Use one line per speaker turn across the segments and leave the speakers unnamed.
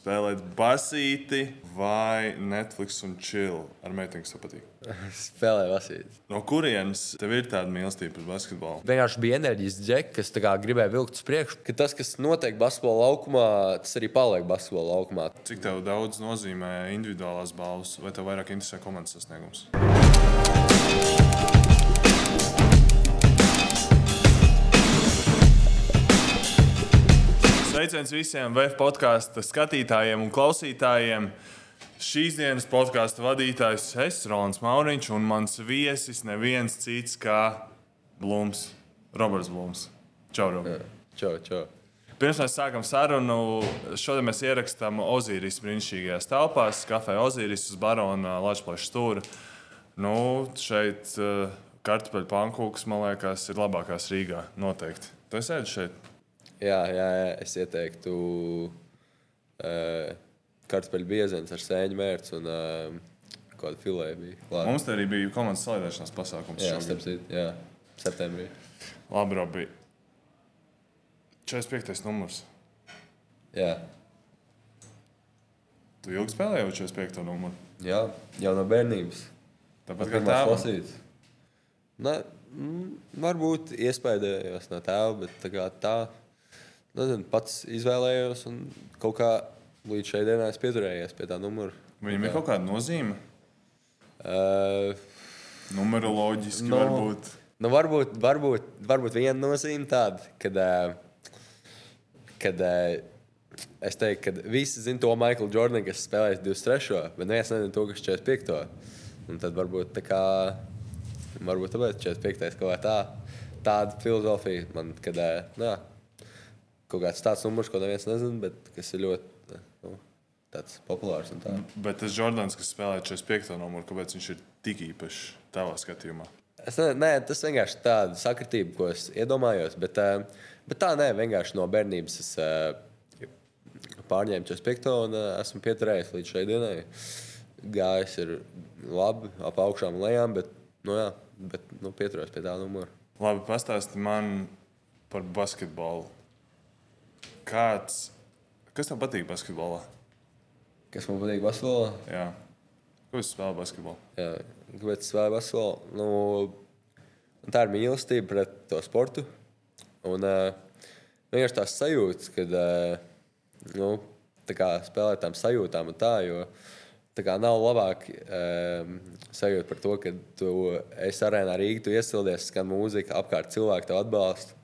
spēlēt basīti vai Netflix un chill ar meiteni, kas patīk?
Spēlē vasīt.
No kurienes tev ir tāda mīlestība pret basketbolu?
Vienkārši bija enerģijas džeks, kas gribēja vilkt uz priekšu. Ka tas, kas notiek basketbola laukumā, tas arī paliek basketbola laukumā.
Cik tev daudz nozīmē individuālās balvas, vai tev vairāk interesē komandas sasniegums? Sveiciens visiem VF podkāstu skatītājiem un klausītājiem. Šīs dienas podkāstu vadītājs es, Rolands Mauriņš, un mans viesis neviens cits kā Blūms, Roberts Blūms. Čau, Roberts!
Čau, čau.
Pirms mēs sākam sarunu, šodien mēs ierakstām Ozīris brīnišķīgajās telpās, kafejnē Ozīris uz Barona Latvijas stūra. Nu, šeit uh, kartupeļu pankūks, man liekas, ir labākās Rīgā. Noteikti. Tu esi šeit?
Jā, jā, jā es ieteiktu uh, kartupeļu biezenes ar sēņu mērķu un uh, kādu filēju.
Mums te arī bija komandas salīdzināšanas pasākums.
jā, starp citu, jā, septembrī.
Labi, Robi. 45. numurs.
Jā,
Tu ilgi spēlēji jau 45. numuru.
jā, jau no bērnības.
Tāpat kā
pirmās
tēvam.
lasītas. Ne, mm, varbūt iespējams no tēva, bet tā kā tā. Nezinu, pats izvēlējos un kaut kā līdz šai dienai es pieturējos pie tā numura.
Viņam ir kaut kāda nozīme.
Uh,
Numeroloģiski
No.
varbūt.
Nu, varbūt, varbūt, varbūt viena nozīme tāda, kad, ā, kad ā, es teiktu, ka visi zina to Maiklu Jordanu, kas spēlēs 23. bet neviens nezina to, kas 45. Un tad varbūt tā kā, varbūt tāpēc 45. kaut kā tā, tāda filozofija man, kad, nu, jā, kaut kāds tāds numurs, ko neviens nezina, bet kas ir ļoti nu, populārs tā.
Bet tas Jordans, kas spēlē 45. numuru, kāpēc viņš ir tik īpašs tavā skatījumā?
Es ne, nē, tas vienkārši tāda sakritība, ko es iedomājos. Bet, eh, bet tā nē, vienkārši no bērnības es eh, pārņēmu 45. un eh, esmu pieturējies līdz šai dienai. Gājis ir labi, ap augšām un lejām, bet, nu, jā, bet nu, pieturos pie tā numura.
Labi, pastāsti man par basketbolu. Kāds, kas tev patīk basketbolā?
Kas man patīk basketbolā?
Jā. Ko es spēlēju basketbolu?
Jā, kāpēc es spēlēju basketbolu? Nu, tā ir mīlestība pret to sportu. Un uh, vienkārši tās sajūtas, kad uh, nu, tā kā spēlēt tām sajūtām un tā, jo tā kā nav labāk um, sajūta par to, ka tu esi arēnā Rīgā, tu iesildies, skan mūzika, apkārt cilvēki tev atbalsta,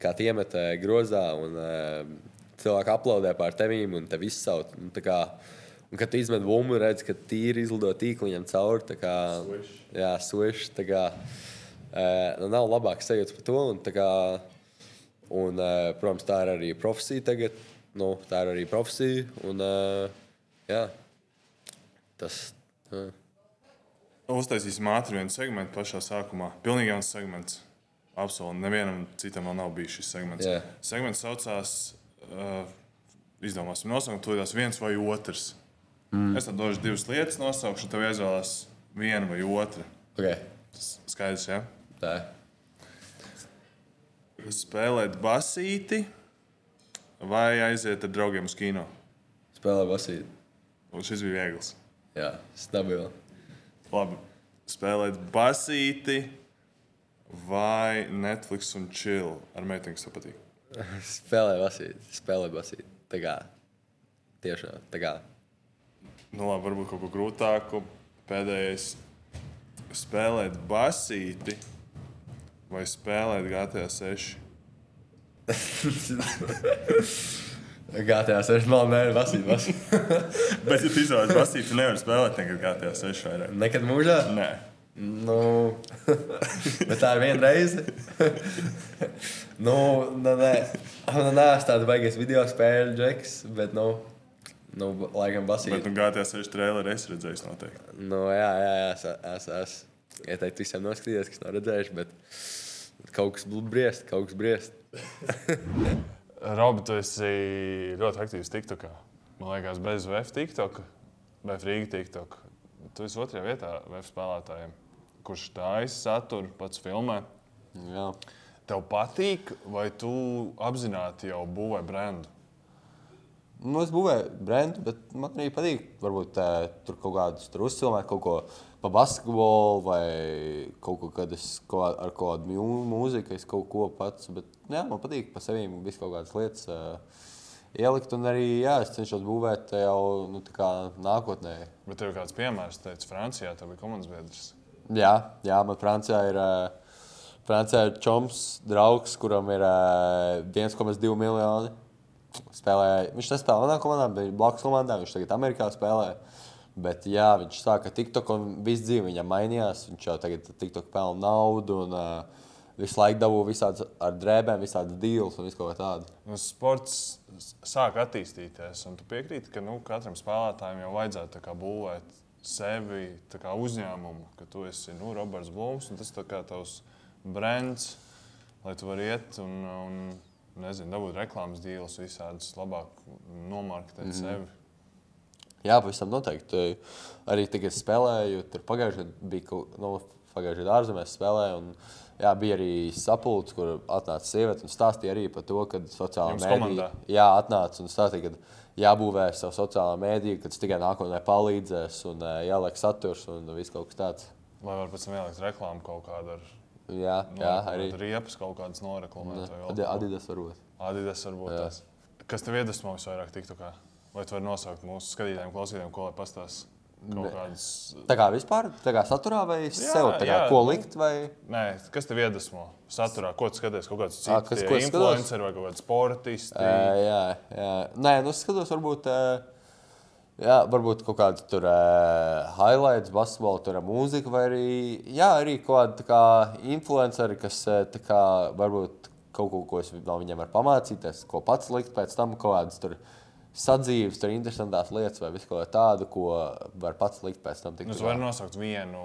kā tie uh, grozā un uh, cilvēki aplaudē pār tevīm un tevi izsauc. Un, kā, Un, kad tu izmet bumbu, redz, ka tīri izlido tīkliņam cauri. tā Kā,
Swish.
jā, swish. tā Kā, nu, nav labāks sajūta par to. Un, kā, un, uh, protams, tā ir arī profesija tagad. Nu, tā ir arī profesija. Un, uh, jā, tas. Uh,
Uztaisīsim ātri vienu segmentu pašā sākumā. Pilnīgi jauns segments. Absolūti. Nevienam citam vēl nav bijis šis segments.
Jā.
Segments saucās, uh, izdomāsim nosaukumu, to tās viens vai otrs. Mm. Es tev došu divas lietas, nosaukšu, tev jāizvēlās viena vai otra.
okay.
Tas skaidrs, jā.
Tā.
Spēlēt basīti vai aiziet ar draugiem uz kino.
Spēlē basīt.
Un šis bija viegls.
Jā, stabili.
Labi. Spēlēt basīti vai Netflix un chill ar meiteni, kas patīk.
Spēlē basīt. Spēlē basīt. Tā kā. Tiešām. Tā kā.
Nu, labi, varbūt kaut ko grūtāku. Pēdējais. Spēlēt basīti vai spēlēt GTA 6.
GTA 6 man nē, basīt. basīt.
Bet, ja tu izvēlējies basīti, tu nevari spēlēt nekad GTA 6 vairāk.
Nekad mūžā?
Nē.
Nu, bet tā ir viena reize. nu, nu, nē, nu, nē, es tādu baigies video spēļu, džeks, bet, nu, nu laikam basīt.
Bet nu, GTA 6 traileri es redzēju noteikti.
Nu, jā, jā, jā, es, es, es ieteiktu visiem noskatīties, kas nav redzējuši, bet kaut kas briest, kaut kas briest.
Robi, tu esi ļoti aktīvs TikTokā. Man liekas, bez VF TikTok, VF Rīga TikTok. Tu esi otrajā vietā VF spēlētājiem, kurš taisa saturu, pats filmē.
Jā.
Tev patīk, vai tu apzināti jau būvē brendu?
Nu, es būvēju brendu, bet man arī patīk. Varbūt tā, tur kaut kādus tur uzfilmēt, kaut ko pa basketbolu vai kaut ko, kad es ko, ar kaut kādu mū- mūziku, es kaut ko pats. Bet jā, man patīk pa sevīm visu kaut kādas lietas uh, ielikt. Un arī jā, es cenšos būvēt jau nu, tā kā nākotnē.
Bet tev kāds piemērs, teica, Francijā tev bija komandas biedrs.
Jā, jā man Francijā ir. Uh, Francijā ir čoms, draugs, kuram ir uh, 1,2 miljoni. Spēlē, viņš nespēlē manā komandā, bet blakus komandā viņš tagad Amerikā spēlē. Bet jā, viņš sāka TikTok un visu dzīvi viņam mainījās. Viņš jau tagad TikTok pelna naudu un uh, visu laiku dabū visādas ar drēbēm, visādas deals un ko tādu.
Nu, sports sāk attīstīties, un tu piekrīti, ka nu, katram spēlētājam jau vajadzētu būvēt sevi kā uzņēmumu, ka tu esi nu, Roberts Blūms un tas kā tavs brands, lai tu vari iet un, un nezinu, dabūt reklāmas dīlus visādus, labāk nomarketēt mm -hmm. sevi.
Jā, pavisam noteikti. Arī tagad spēlēju, tur pagājušajā gadā bija nu, pagājušajā gadā ārzemēs spēlēju. Un, jā, bija arī sapulcs, kur atnāca sieviete un stāstīja arī par to, ka sociālā mēdīja jā, atnāca un stāstīja, ka jābūvē savu sociālā mēdīju, ka tas tikai nākotnē palīdzēs un ē, jāliek saturs un viss kaut kas tāds.
Lai varētu pēc tam ielikt reklāmu kaut kādu ar
Jā, jā arī
riepas, kaut kādas noreklamēt. vai
Adi-. Adidas varbūt.
Adidas varbūt
Jā.
tas. Kas tev iedvesmo visvairāk TikTokā? Vai tu vari nosaukt mūsu skatītājiem, klausītājiem, ko lai pastāst?
Ne.
kādas.
Tā kā vispār, tā kā saturā vai jā, sev, kā,
jā,
ko
nu,
likt vai...
Nē, kas tev iedvesmo? Saturā, ko skaties? Kaut kāds cits
kas-
tie
ko
influenceri vai kaut kāds sportisti?
Ē, jā, jā. Nē, nu, skatos, varbūt, ē, jā, varbūt kaut kāda tur uh, highlights, basketbola, tur mūzika, vai arī, jā, arī kaut kāda tā kā influenceri, kas kā varbūt kaut ko, ko es no viņiem varu pamācīties, ko pats likt pēc tam, kaut kādas tur sadzīves, tur interesantās lietas vai visu kaut ko tādu, ko var pats likt pēc tam.
Nu, tu vari nosaukt vienu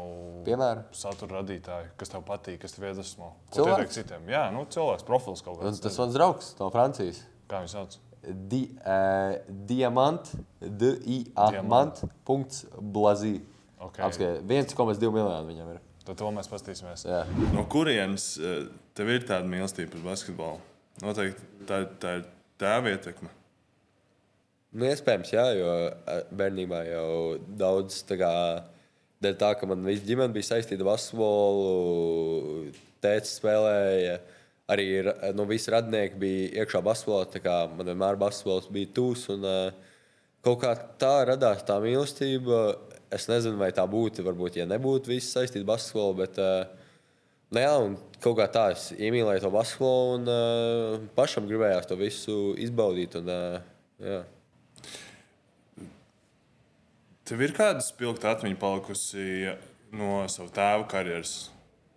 Piemēram?
satura radītāju, kas tev patīk, kas tev iedvesmo.
Cilvēks?
citiem? Jā, nu, cilvēks, profils kaut kāds.
tas mans draugs no Francijas.
Kā viņš sauc?
Di, uh, diamant, D-I-A-mant, punkts, blazī.
Okay.
Apskatiet, 1,2 miljonu viņam ir.
Tad to mēs paskatīsimies.
Jā.
No kurienes eh, tev ir tāda mīlestība pret basketbolu? Noteikti tā, tā ir tēva ietekme.
Nu, iespējams, jā, jo bērnībā jau daudz tā kā. Dēļ tā, ka man viss ģimene bija saistīta ar basketbolu, tēvs spēlēja. Arī no visi radnieki bija iekšā basketbolā. Man vienmēr basketbols bija tūs. Un, kaut kā tā radās tā mīlestība. Es nezinu, vai tā būtu, varbūt, ja nebūtu viss saistīts ar basketbolu. Bet, Nu jā, kaut kā tā es iemīlēju to basketbolu, un pašam gribējās to visu izbaudīt. Un, jā.
Tev ir kāda spilgta atmiņa palikusi no sava tēva karjeras?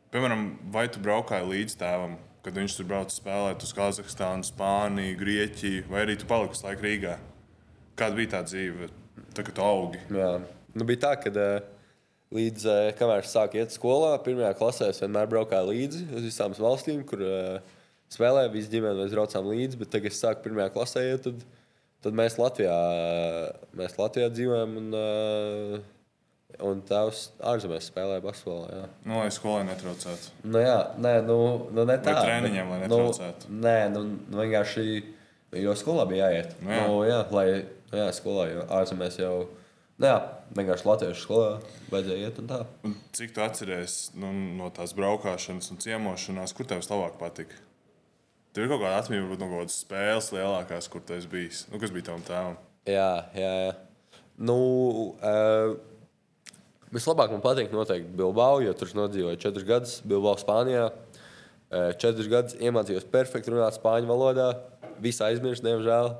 Piemēram, vai tu braukāji līdz tēvam, kad viņš tur brauca spēlēt uz Kazahstānu, Spāniju, Grieķiju, vai arī tu paliki uz laiku Rīgā? Kāda bija tā dzīve, tā, kad tu augi?
Jā. Nu, bija tā, ka uh, līdz uh, kamēr es sāku iet skolā, pirmajā klasē es vienmēr braukāju līdzi uz visām valstīm, kur uh, spēlēju. Visi ģimene mēs braucām līdzi, bet tagad, es sāku pirmajā klasē iet, tad, tad mēs, Latvijā, mēs Latvijā dzīvojam. Un, uh, Un tēvs ārzemēs spēlēja basketbolā. jā.
Nu, lai skolai netraucētu.
Nu, jā, nē, nu, nu ne tā.
treniņiem, lai
bet,
netraucētu?
Nu, nē, nu, nu, vienkārši, jo skolā bija jāiet.
Nu, jā.
Nu, jā, lai, nu, jā, skolā jau ārzemēs jau, nu, jā, vienkārši latviešu skolā vajadzēja iet un tā.
Un cik tu atceries nu, no tās braukšanas un ciemošanās, kur tev vislabāk patika? Tev ir kaut kāda atmiņa, varbūt no kaut kādas spēles lielākās, kur esi bijis. Nu, kas bija tavam tēvam?
Jā, jā, jā. Nu, uh, vislabāk man patīk noteikti Bilbao, jo tur nodzīvoju četrus gadus Bilbao, Spānijā. Uh, četrus gadus iemācījos perfekti runāt spāņu valodā. Visu aizmirsu, diemžēl.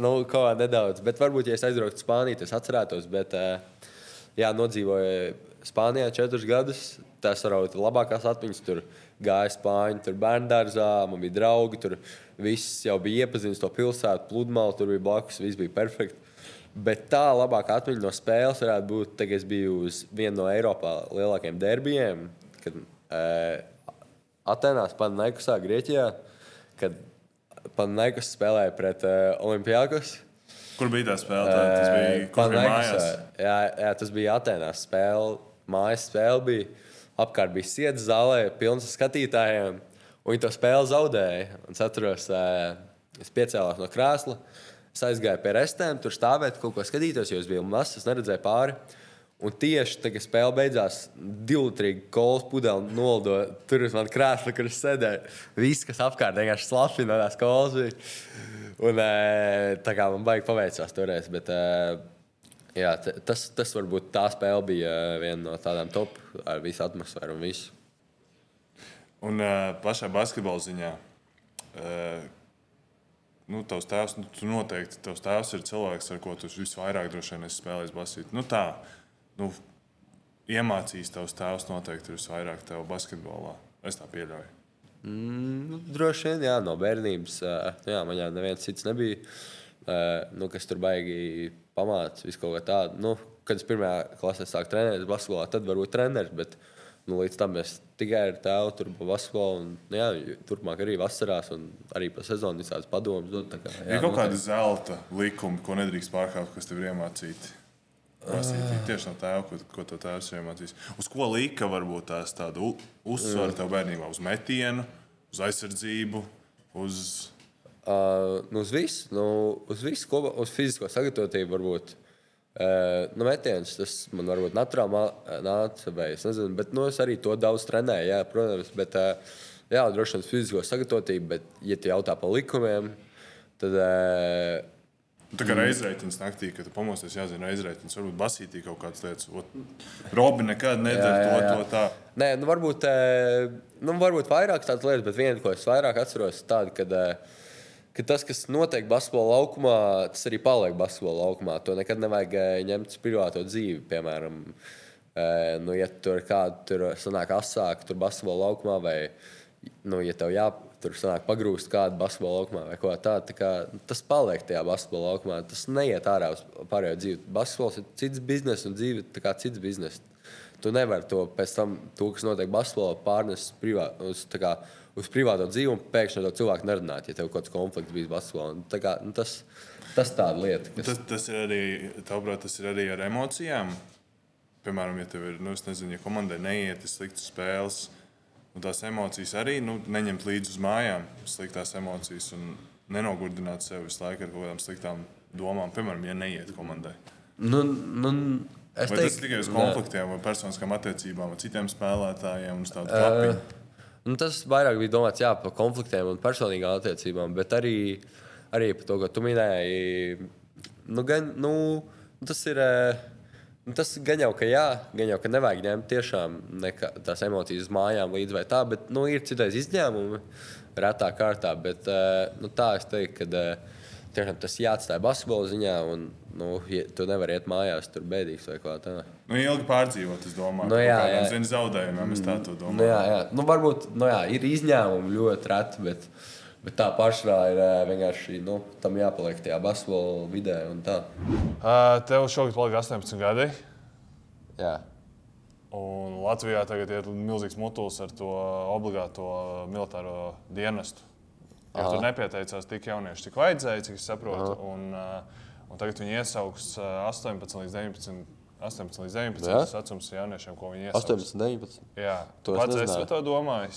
Nu, kā nedaudz, bet varbūt, ja es aizbrauktu Spāniju, tas atcerētos. Bet, uh, jā, nodzīvoju Spānijā četrus gadus. Tas varbūt ir labākās atmiņas. Tur gāja spāņu, tur bērnu dārzā, man bija draugi. Tur viss jau bija iepazinis to pilsētu, pludmali, tur bija blakus, viss bija perfekti. Bet tā labākā atmiņa no spēles varētu būt, kad es biju uz vienu no Eiropā lielākajiem derbijiem, kad uh, Atenās, Panaikosā, Grieķijā, kad Panaikas spēlēja pret uh, Olimpijākos.
Kur bija tā spēle? Tā, tas bija, kur bija mājās.
Jā, jā, tas bija Atenās spēle. Mājas spēle bija. Apkārt bija sēdes zālē, pilns ar skatītājiem. Viņi to spēli zaudēja. Es atceros, eh, es piecēlos no krēsla. Es aizgāju pie restēm, tur stāvēt, kaut ko skatīties, jo es biju mazs, es neredzēju pāri. Un tieši tad, kad spēle beidzās, divlitrīgi kolas pudeli nolido tur uz manas krēsla, kur es sēdēju. Viss, kas apkārt vienkārši tās kolas. Bija. Un, eh, tā kā man baigi paveicās toreiz. Bet, eh, jā, tas, tas varbūt tā spēle bija eh, viena no tādām top ar visu atmosfēru un visu.
Un uh, pašā basketbola ziņā. Uh, nu, tavs tēvs, nu, tu noteikti tavs tēvs ir cilvēks, ar ko tu visvairāk droši vien esi spēlējis basīt. Nu, tā, nu, iemācījis tavs tēvs noteikti ir visvairāk tev basketbolā. Es tā pieļauju.
Mm, nu, droši vien, jā, no bērnības. Jā, man jau neviens cits nebija, nu, kas tur baigi pamācīja visu kaut ko tādu. Nu, kad es pirmajā klasē sāku trenēties basketbolā, tad varbūt treneris. Bet, nu, līdz tam es tikai ar tēvu tur biju basketbolā. Un, nu, jā, turpmāk arī vasarās, un arī pa sezonu visādas padomus dod. Kā,
jā, ir kaut kāda zelta likuma, ko nedrīkst pārkāpt, kas tev ir iemācīti. Prasīt, tieši no tēva, ko, ko tev tēvs ir iemācījis. Uz ko lika varbūt tās tādu uzsvaru tev bērnībā? Uz metienu, uz aizsardzību, uz.
Uh, nu, uz visu, nu, uz visu kopā, uz fizisko sagatavotību varbūt. Uh, nu, metiens, tas man varbūt naturāli nāca, vai es nezinu, bet nu, es arī to daudz trenēju, jā, protams. Bet, uh, jā, droši vien fizisko sagatavotību, bet, ja tu jautā par likumiem, tad. Uh,
tā kā reizreitins naktī, kad pamosties, jāzina reizreitins, varbūt basītī kaut kādas lietas. Robi nekad nedara to, to tā.
Nē, nu varbūt, nu, varbūt vairāk tādas lietas, bet viena, ko es vairāk atceros, ir tāda, kad, ka tas, kas notiek basketbola laukumā, tas arī paliek basketbola laukumā. To nekad nevajag ņemt uz privāto dzīvi, piemēram. Nu, ja tur kāda tur sanāk asāk, tur basketbola laukumā vai, nu, ja tev jā, tur sanāk pagrūst kādu basketbola laukumā vai ko tādu. Tā kā, tas paliek tajā basketbola laukumā. Tas neiet ārā uz pārējo dzīvi. Basketbols ir cits bizness un dzīve ir cits bizness. Tu nevari to pēc tam, to, kas notiek basketbolā, pārnest privā, uz, privāto dzīvi un pēkšņi no cilvēka nerunāt, ja tev kaut kāds konflikts bijis basketbolā. Kā, nu, tas, tas tāda lieta.
Kas... Tas, tas ir arī, tavuprāt, tas ir arī ar emocijām. Piemēram, ja tev ir, nu, nezinu, ja komandai neiet sliktas spēles, Un tās emocijas arī nu, neņemt līdzi uz mājām, sliktās emocijas, un nenogurdināt sevi visu laiku ar kaut kādām sliktām domām, piemēram, ja neiet komandai.
Nu, nu,
es vai teiktu, tas tikai uz konfliktiem, vai personiskām attiecībām ar citiem spēlētājiem? Uh,
nu, tas vairāk bija domāts jā, par konfliktiem un personīgām attiecībām, bet arī, arī par to, ko tu minēji. Nu, gan, nu, tas ir. Uh, Nu, tas gan jau, ka jā, gan jau, ka nevajag ņemt tiešām nekā, tās emocijas uz mājām līdzi vai tā, bet nu, ir citreiz izņēmumi, retā kārtā. Bet uh, nu, tā es teiktu, ka uh, tiešām tas jāatstāj basketbola ziņā, un nu, ja, tu nevari iet mājās tur bēdīgs vai kā tādu.
Nu, ilgi pārdzīvot, es domāju,
nu, jā, jā.
Zini, zaudējumiem, es tā to domāju.
Nu, jā, jā. Nu, varbūt nu, jā, ir izņēmumi ļoti reti. Bet... Bet tā pašā ir vienkārši nu, tam jāpaliek tajā basketbola vidē.
Uh, tev šogad palika 18 gadi.
Jā.
Un Latvijā tagad ir milzīgs mutulis ar to obligāto militāro dienestu. Ja tur nepieteicās tik jaunieši, cik vajadzēja, cik es saprotu. Un, un tagad viņi iesaugs 18 līdz 19. 18 līdz 19. Tas vecums jauniešiem, ko viņi iesauks.
18, 19.
Jā, to pats es par to domāju.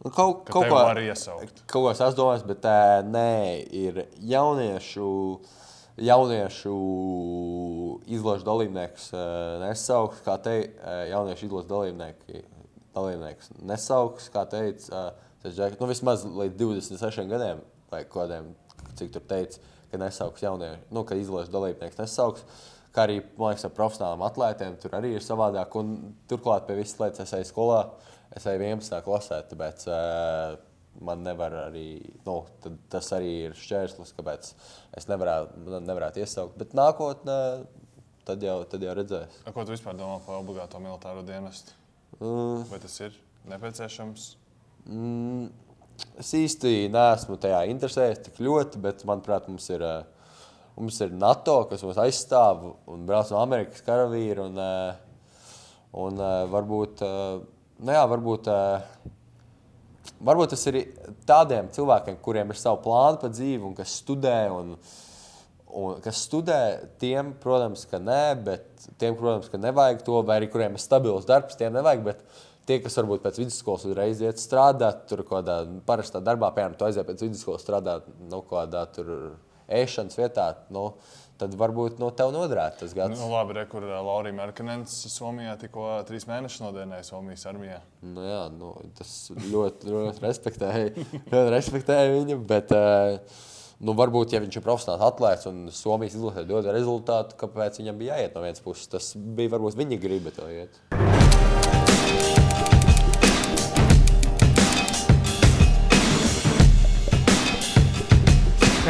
Nu, kaut,
ka kaut ko var iesaukt.
Kaut ko es domāju, bet uh, nē, ir jauniešu, jauniešu izložu dalībnieks uh, nesauks, kā te uh, jauniešu izložu dalībnieki. Dalībnieks nesauks, kā teica, uh, nu, vismaz līdz 26 gadiem, vai kādiem, cik tur teica, ka nesauks jauniešu, nu, ka izložu dalībnieks nesauks. Kā arī, man liekas, ar profesionāliem atlētiem tur arī ir savādāk. Un turklāt pie visas lietas es eju skolā. Es eju 11. klasē, tāpēc uh, man nevar arī, nu, tas arī ir šķērslis, kāpēc es nevarētu, nevarētu iesaukt. Bet nākotnē tad jau, tad jau redzēs.
A, ko tu vispār domā par obligāto militāro dienestu? Mm. Vai tas ir nepieciešams?
Mm, es īsti neesmu tajā interesējies tik ļoti, bet manuprāt, mums ir. Uh, Mums ir NATO, kas mūs aizstāv, un brauc no Amerikas karavīri. Un, un, un varbūt nu jā, varbūt, uh, varbūt tas ir tādiem cilvēkiem, kuriem ir savi plāni par dzīvi un kas studē. Un, un kas studē, tiem, protams, ka nē, bet tiem, protams, ka nevajag to, vai arī kuriem ir stabils darbs, tiem nevajag. Bet tie, kas varbūt pēc vidusskolas uzreiz iet strādāt, tur kaut kādā parastā darbā, piemēram, tu aiziet pēc vidusskolas strādāt, nu, kādā tur ēšanas vietā, nu, tad varbūt no tev noderētu tas gads.
Nu, labi, re, kur ā, Laurija Merkenens Somijā tikko trīs mēnešus nodienēja Somijas armijā.
Nu, jā, nu, tas ļoti, ļoti respektēju, ļoti respektēju viņu. Bet, eh, nu, varbūt, ja viņš ir profesionāls atlētājs un Somijas izlasē dod rezultātu, kāpēc viņam bija jāiet no vienas puses, tas bija varbūt viņa griba to iet.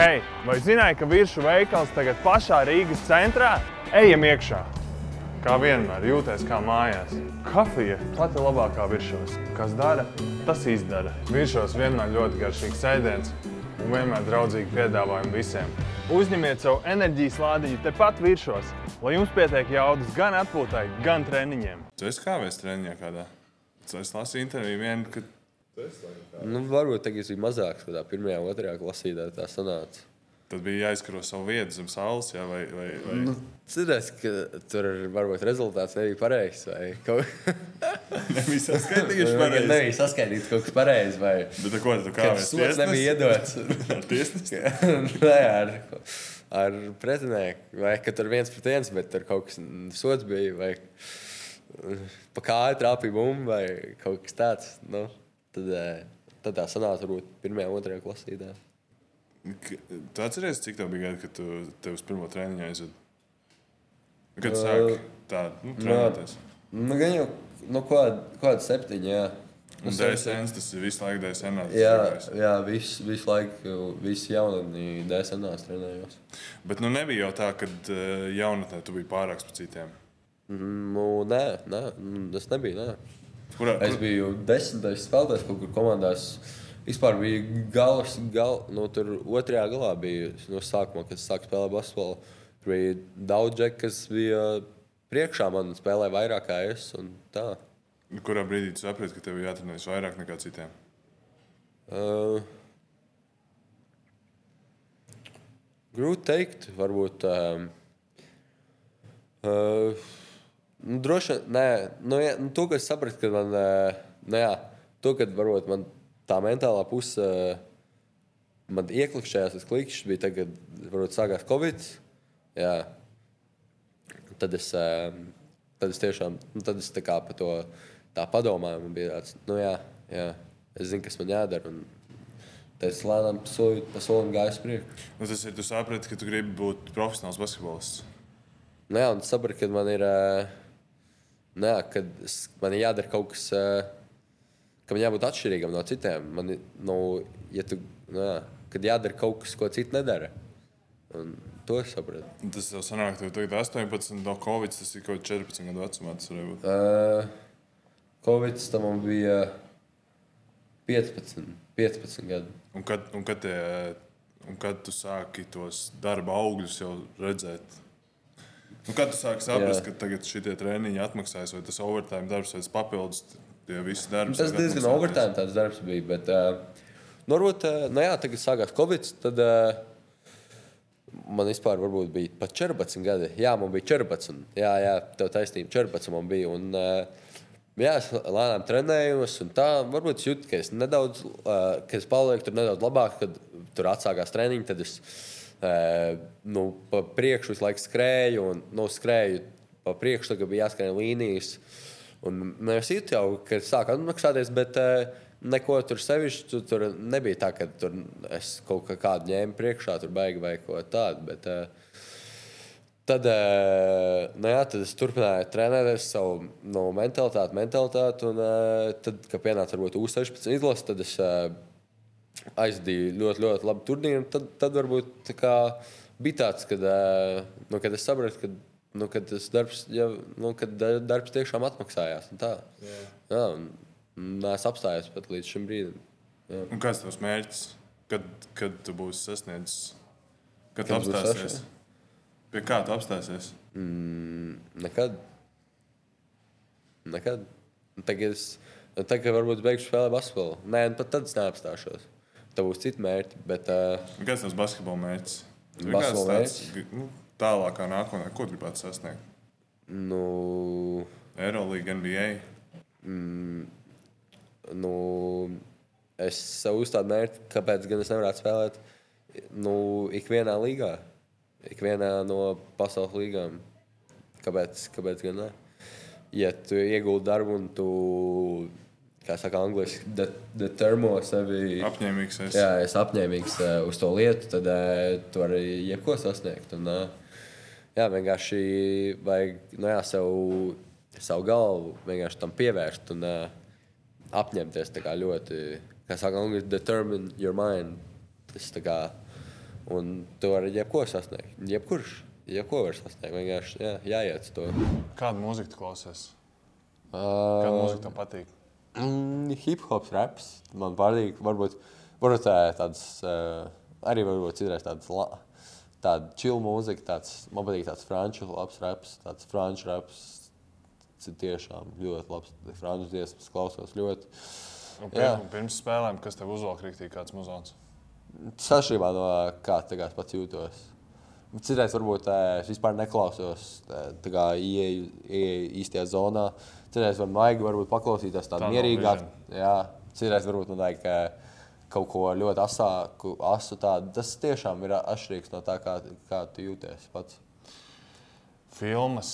Hei, vai zināji, ka virsmu veikals tagad pašā Rīgas centrā? Ejam iekšā! Kā vienmēr, jūties kā mājās. Kafija pati labākā virsmas. Kas dara, tas izdara. Virsmas vienmēr ļoti garšīgs ēdiens un vienmēr draudzīgi piedāvājumi visiem. Uzņemiet savu enerģijas lādiņu tepat virsmas, lai jums pietiek jaudas gan atpūtai, gan treniņiem. Tu esi kāvēs treniņā kādā? Es lasīju interviju vienu, ka
Nu, varbūt tagad bija mazāks, kad tā pirmajā, otrajā klasītē tā sanāca.
tad bija jāizkaro savu vietu zem saules, jā, vai, vai, vai...
Nu, Cerēs, ka tur varbūt rezultāts nebija pareizs. Vai kaut kas
pareizi.
nebija saskaidrots, kaut kas pareizs. Vai
Bet ar ko tu
ka
kāvēs?
sots nebija iedots.
Ar tiesnesi?
Nē, ar, ar pretinieku. Vai ka tur viens pret viens, bet tur kaut kas sots bija. Vai pa kāju trāpīja bumba vai kaut kas tāds. Nu, tad, eh, tad tā sanāca varbūt pirmajā, otrajā klasītē.
Tu atceries, cik tev bija gadi, kad tu tev uz pirmo treniņu aizved? Kad tu sāki tā, nu, trenēties?
Nu, gan jau nu, kāda, kāda septiņa. Jā.
Un DSNs, tas ir visu laiku DSN.
Jā, jā visu, visu laiku, visu jaunatni DSNās trenējos.
Bet nu nebija jau tā, ka uh, jaunatnē tu biji pārāks par citiem.
Nu, nē, nē, nu, tas nebija. Nē.
Kurā,
Es biju desmitais spēlētājs kaut kur komandās. Vispār bija galas, gal, nu, tur otrajā galā bija no sākuma, kad es sāku spēlēt basketbolu. Tur bija daudz džeku, kas bija priekšā man spēlēja vairāk kā es.
kurā brīdī tu saprati, ka tev ir jātrenējas vairāk nekā citiem?
Uh, grūti pateikt, varbūt. Um, uh, nu, droši vien, nē, nu, jā, nu, to, kas sapratu, ka man, uh, nu, jā, to, kad varbūt man tā mentālā puse, uh, man ieklikšķējās tas klikšķis, bija tagad, varbūt sākās Covid. Jā. Tad es, tad es tiešām, nu, tad es tā kā par to tā padomāju, man bija tāds, nu, jā, jā, es zinu, kas man jādara. Un, Tad es lēnām pa solim gāju uz priekšu.
Nu, tas ir, tu saprati, ka tu gribi būt profesionāls basketbolists.
Nu, jā, un es sapratu, ka man ir, ā, jā, kad es- man ir jādara kaut kas, ā, ka man jābūt atšķirīgam no citiem. Man, ir, nu, ja tu, jā, kad jādara kaut kas, ko citi nedara. Un to es sapratu.
Tas jau sanāk, ka tev tagad 18 no Covid, tas ir kaut kāds 14 gadu vecumā. Tas varēja būt.
Uh, Covid tam bija 15, 15 gadi.
Un kad, un kad, tie, un kad tu sāki tos darba augļus jau redzēt? Un kad tu sāki saprast, ka tagad šie treniņi atmaksājas, vai tas overtime darbs, vai tas papildus tie visi darbi?
Tas diezgan overtime tāds darbs bija. Bet, uh, nu, varbūt, uh, nu, jā, tagad sākās Covid. Tad, uh, Man vispār bija pat 14 gadi. Jā, man bija 14. Jā, jā tev taisnība, 14 man bija. Un, jā, es lēnām trenējos, un tā varbūt es jūtu, ka es nedaudz, ka es palieku tur nedaudz labāk, kad tur atsākās treniņi. Tad es nu, pa priekšu visu laiku skrēju, un nu, skrēju pa priekšu, tagad bija jāskrien līnijas. Un jūtu jau, ka sāk atmaksāties, bet uh, neko tur sevišķi tu, tur nebija tā, ka tur es kaut kā kādu ņēmu priekšā, tur baigi vai ko tādu. Bet, uh, Tad, eh, nu jā, tad es turpināju trenēties savu nu, mentalitāti, mentalitāti. Un, eh, tad, kad pienāca varbūt U16 izlase, tad es eh, aizdīju ļoti, ļoti labu turnīru. Tad, tad varbūt tā bija tāds, kad, eh, nu, kad es sapratu, ka nu, tas darbs, ja, nu, darbs tiešām atmaksājās. Tā, jā. Jā, un, es apstājos pat līdz šim brīdim.
Kāds ir tavs mērķis? Kad, kad tu būsi sasniedzis? Kad
Kad
apstāsies? Pie kā tu apstāsies?
Mm, nekad. Nekad. Tagad es tagad varbūt beigšu spēlēt basketbolu. Nē, nu, pat tad es neapstāšos. Tā būs cita mērķa. Bet, uh,
Kāds ir tavs basketbola mērķis? Tev
Basketbola
tāds, Nu, tālākā nākotnē, ko tu gribētu sasniegt?
nu,
Eirolandā, NBA.
nu, es sev uzstādu mērķi, kāpēc gan es nevarētu spēlēt nu, ikvienā līgā, ikvienā no pasaules līgām. Kāpēc, kāpēc gan ne? Ja tu iegūti darbu un tu, kā saka, angliski, de- determo sevi.
Apņēmīgs esi.
Jā, es apņēmīgs uh, uz to lietu, tad uh, tu vari jebko sasniegt. Un, uh, jā, vienkārši vajag nu, jā, sev, savu galvu vienkārši tam pievērst un uh, apņemties kā ļoti, kā saka, angliski, determine your mind. Tas kā, un tu vari jebko sasniegt. Jebkurš, jebko var sasniegt. Vienkārši jā, jāiet uz to.
Kādu mūziku tu klausies? Kāda
Uh,
mūzika tev patīk?
Mm, hip hops, raps. Man patīk. Varbūt, varbūt tā, tāds, uh, arī varbūt citreiz tāds, tāda chill mūzika. Tāds, man patīk tāds franču labs raps, tāds franču raps. Tas tiešām ļoti labs. Franču dziesmas klausos ļoti.
Un
Jā.
pirms, pirms spēlēm, kas tev uzvalk rīktīgi kāds muzons?
Sašķirībā no kā tagad pats jūtos. Citreiz varbūt eh, es vispār neklausos, eh, tā kā ieeju īstajā zonā. Citreiz man vajag varbūt paklausīties tādu
Tunnel
mierīgāku. Jā, citreiz varbūt man vajag eh, kaut ko ļoti asāku, asu tādu. Tas tiešām ir atšķirīgs no tā, kā, kā tu jūties pats.
Filmas,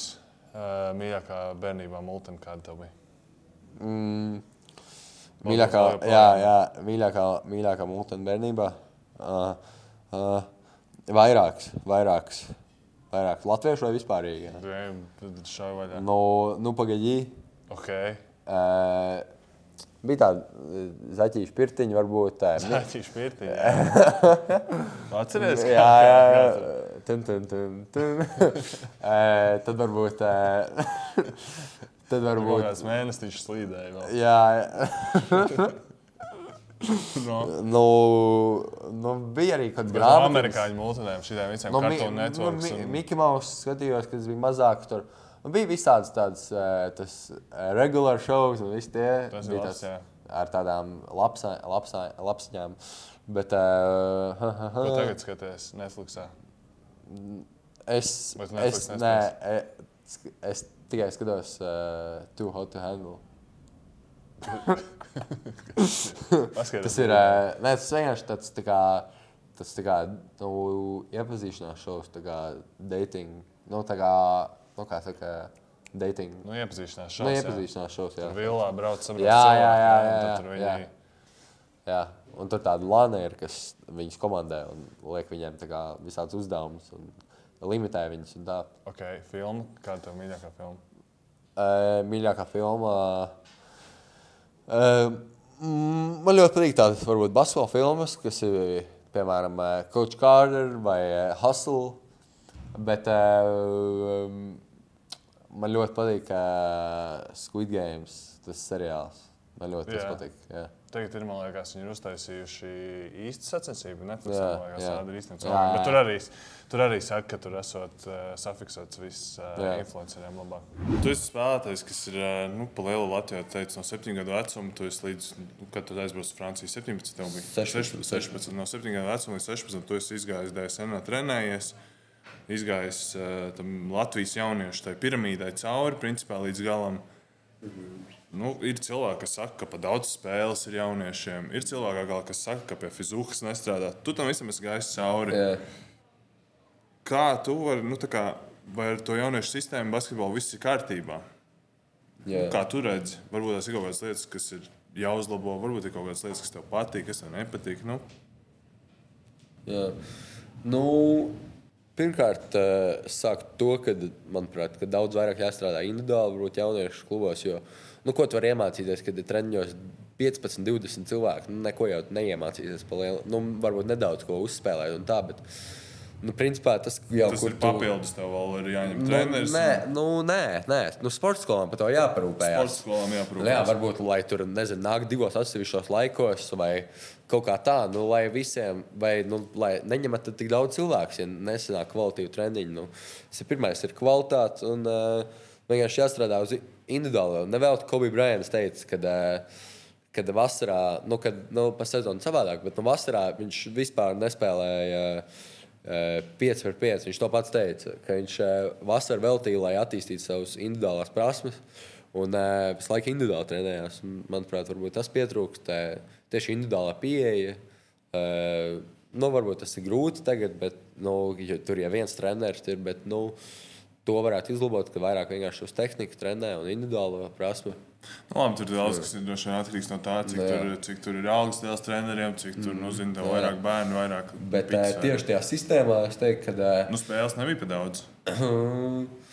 uh, mīļākā bērnībā multim, kāda tev bija?
Mm. Mīļākā, jā, jā, mīļākā, mīļākā mūtene bērnībā. Uh, uh, vairāks, vairāks, vairāks. Latviešu vai vispārīgi? jā?
Šai vaļā.
Nu, nu pagaidi.
Ok.
Uh, bija tāda zaķīša pirtiņa, varbūt tā.
Zaķīši pirtī. Atceries?
jā, jā, jā. Tum, tum, tum, tum. uh, tad varbūt. Uh, tad varbūt.
kāds mēnesīšs slīdēja vēl.
Jā, jā.
No,
Nu, nu, bija arī kaut kāda grāmata.
amerikāņu multinēm, šitiem visiem
Nu,
kartonu
nu,
networks.
mi,
un-
Mickey Mouse skatījos, kas bija mazāk tur. Nu, bija visādas tādas tas, eh, regular shows un viss tie
Tas
bija
labs, jā.
ar tādām lapsiņām. Bet uh, ha, ha,
Ko
ha,
tagad skaties Netflixā?
es,
Bet
es,
Netflix
nē, e, sk- es tikai skatos uh, Too Hot to Handle. Tas ir, uh, nē, tas vienkārši tāds tā kā, tas tā kā, nu, iepazīšanās šovs, tā kā dating, nu, tā kā, nu, kā saka, dating.
Nu, iepazīšanās
Nu,
šovs. jā.
iepazīšanās šovs, jā.
Tur vilā brauc sabrauc
Jā, jā, jā,
un
jā, jā,
tur
jā.
viņi-
Jā, un tur tāda lāna ir, kas viņus komandē un liek viņiem visādus uzdevumus un limitē viņus. Un tā.
Ok, filma. Kāda tev mīļākā filma?
Uh, mīļākā filma. Mm, man ļoti patīk tādas, varbūt, basketbola filmas, kas ir, piemēram, Coach Carter vai Hustle. Bet uh, man ļoti patīk Squid Games, tas seriāls. Man ļoti tas
Jā.
patīk. Jā.
Tagad ir, man liekas, viņi ir uztaisījuši īstu sacensību. Netflix,
Jā,
liekas,
jā.
tāda ir īstenībā.
Jā, jā.
Bet tur arī, tur arī saka, ka tur esot uh, safiksēts viss uh,
Jā.
influenceriem labāk. Tu esi spēlētājs, kas ir uh, nu, pa lielu Latviju teicis, no 7 gadu vecuma. Tu esi līdz, nu, kad tu aizbrauc uz Franciju, 17. tev bija
16.
16. No 7 gadu vecuma līdz 16. tu esi izgājis DSN, trenējies. Izgājis uh, Latvijas jauniešu tai piramīdai cauri, principā līdz galam. Nu, ir cilvēki, kas saka, ka pa daudz spēles ir jauniešiem. Ir cilvēki, kas saka, ka pie fizikas nestrādā. Tu tam visam esi gājis cauri.
Jā.
Kā tu vari, nu, tā kā, vai ar to jauniešu sistēmu basketbolu viss ir kārtībā?
Jā.
Kā tu redzi, varbūt tas ir kaut kādas lietas, kas ir jāuzlabo, varbūt ir kaut kādas lietas, kas tev patīk, kas tev nepatīk. Nu,
Jā. Nu, pirmkārt, eh, es sāku to, ka, manuprāt, ka daudz vairāk jāstrādā individuāli, varbūt jauniešu klubos. Jo, nu, ko tu vari iemācīties, kad ir treniņos 15, 20 cilvēki? Nu, neko jau neiemācīsies pa lielu. Nu, varbūt nedaudz ko uzspēlēt un tā, bet, nu, principā tas jau
tas ir papildus, tev vēl ir jāņem
Nu,
treneris.
nē, nu, nē, nē. Nu, sporta skolām par to jāparūpējas.
Sports skolām
Nu, Jā, varbūt, lai tur nezinu, nāk divos atsevišķos laikos, vai kaut kā tā, nu, lai visiem, vai nu, lai neņemat tik daudz cilvēku, ja nesanāk kvalitīvu treniņu. Nu, tas ir pirmais, ir kvalitāte, un uh, vienkārši jāstrādā uz individuālo. Nevēl Kobe Bryants teica, ka. Uh, Kad vasarā, nu, kad, nu, pa sezonu savādāk, bet nu, vasarā viņš vispār nespēlēja uh, 5 par 5. Viņš to pats teica, ka viņš uh, vasarā veltīja, lai attīstītu savas individuālās prasmes. Un uh, visu laiku individuāli trenējās. Manuprāt, tas pietrūkst. Uh, tieši individuālā pieeja. Uh, nu, varbūt tas ir grūti tagad, bet nu, tur jau viens treneris ir. Bet, nu, to varētu izlabot, ka vairāk vienkārši uz tehniku trenē un individuālo prasmu.
Nu, labi, tur daudz kas droši vien atkarīgs no tā, cik,
Jā.
tur, cik tur ir algas liels treneriem, cik tur nu, zina,
Jā.
vairāk bērnu, vairāk.
Bet
piķis,
uh, tieši tajā sistēmā es teiktu, ka. Uh,
Nu, spēles nebija pa daudz.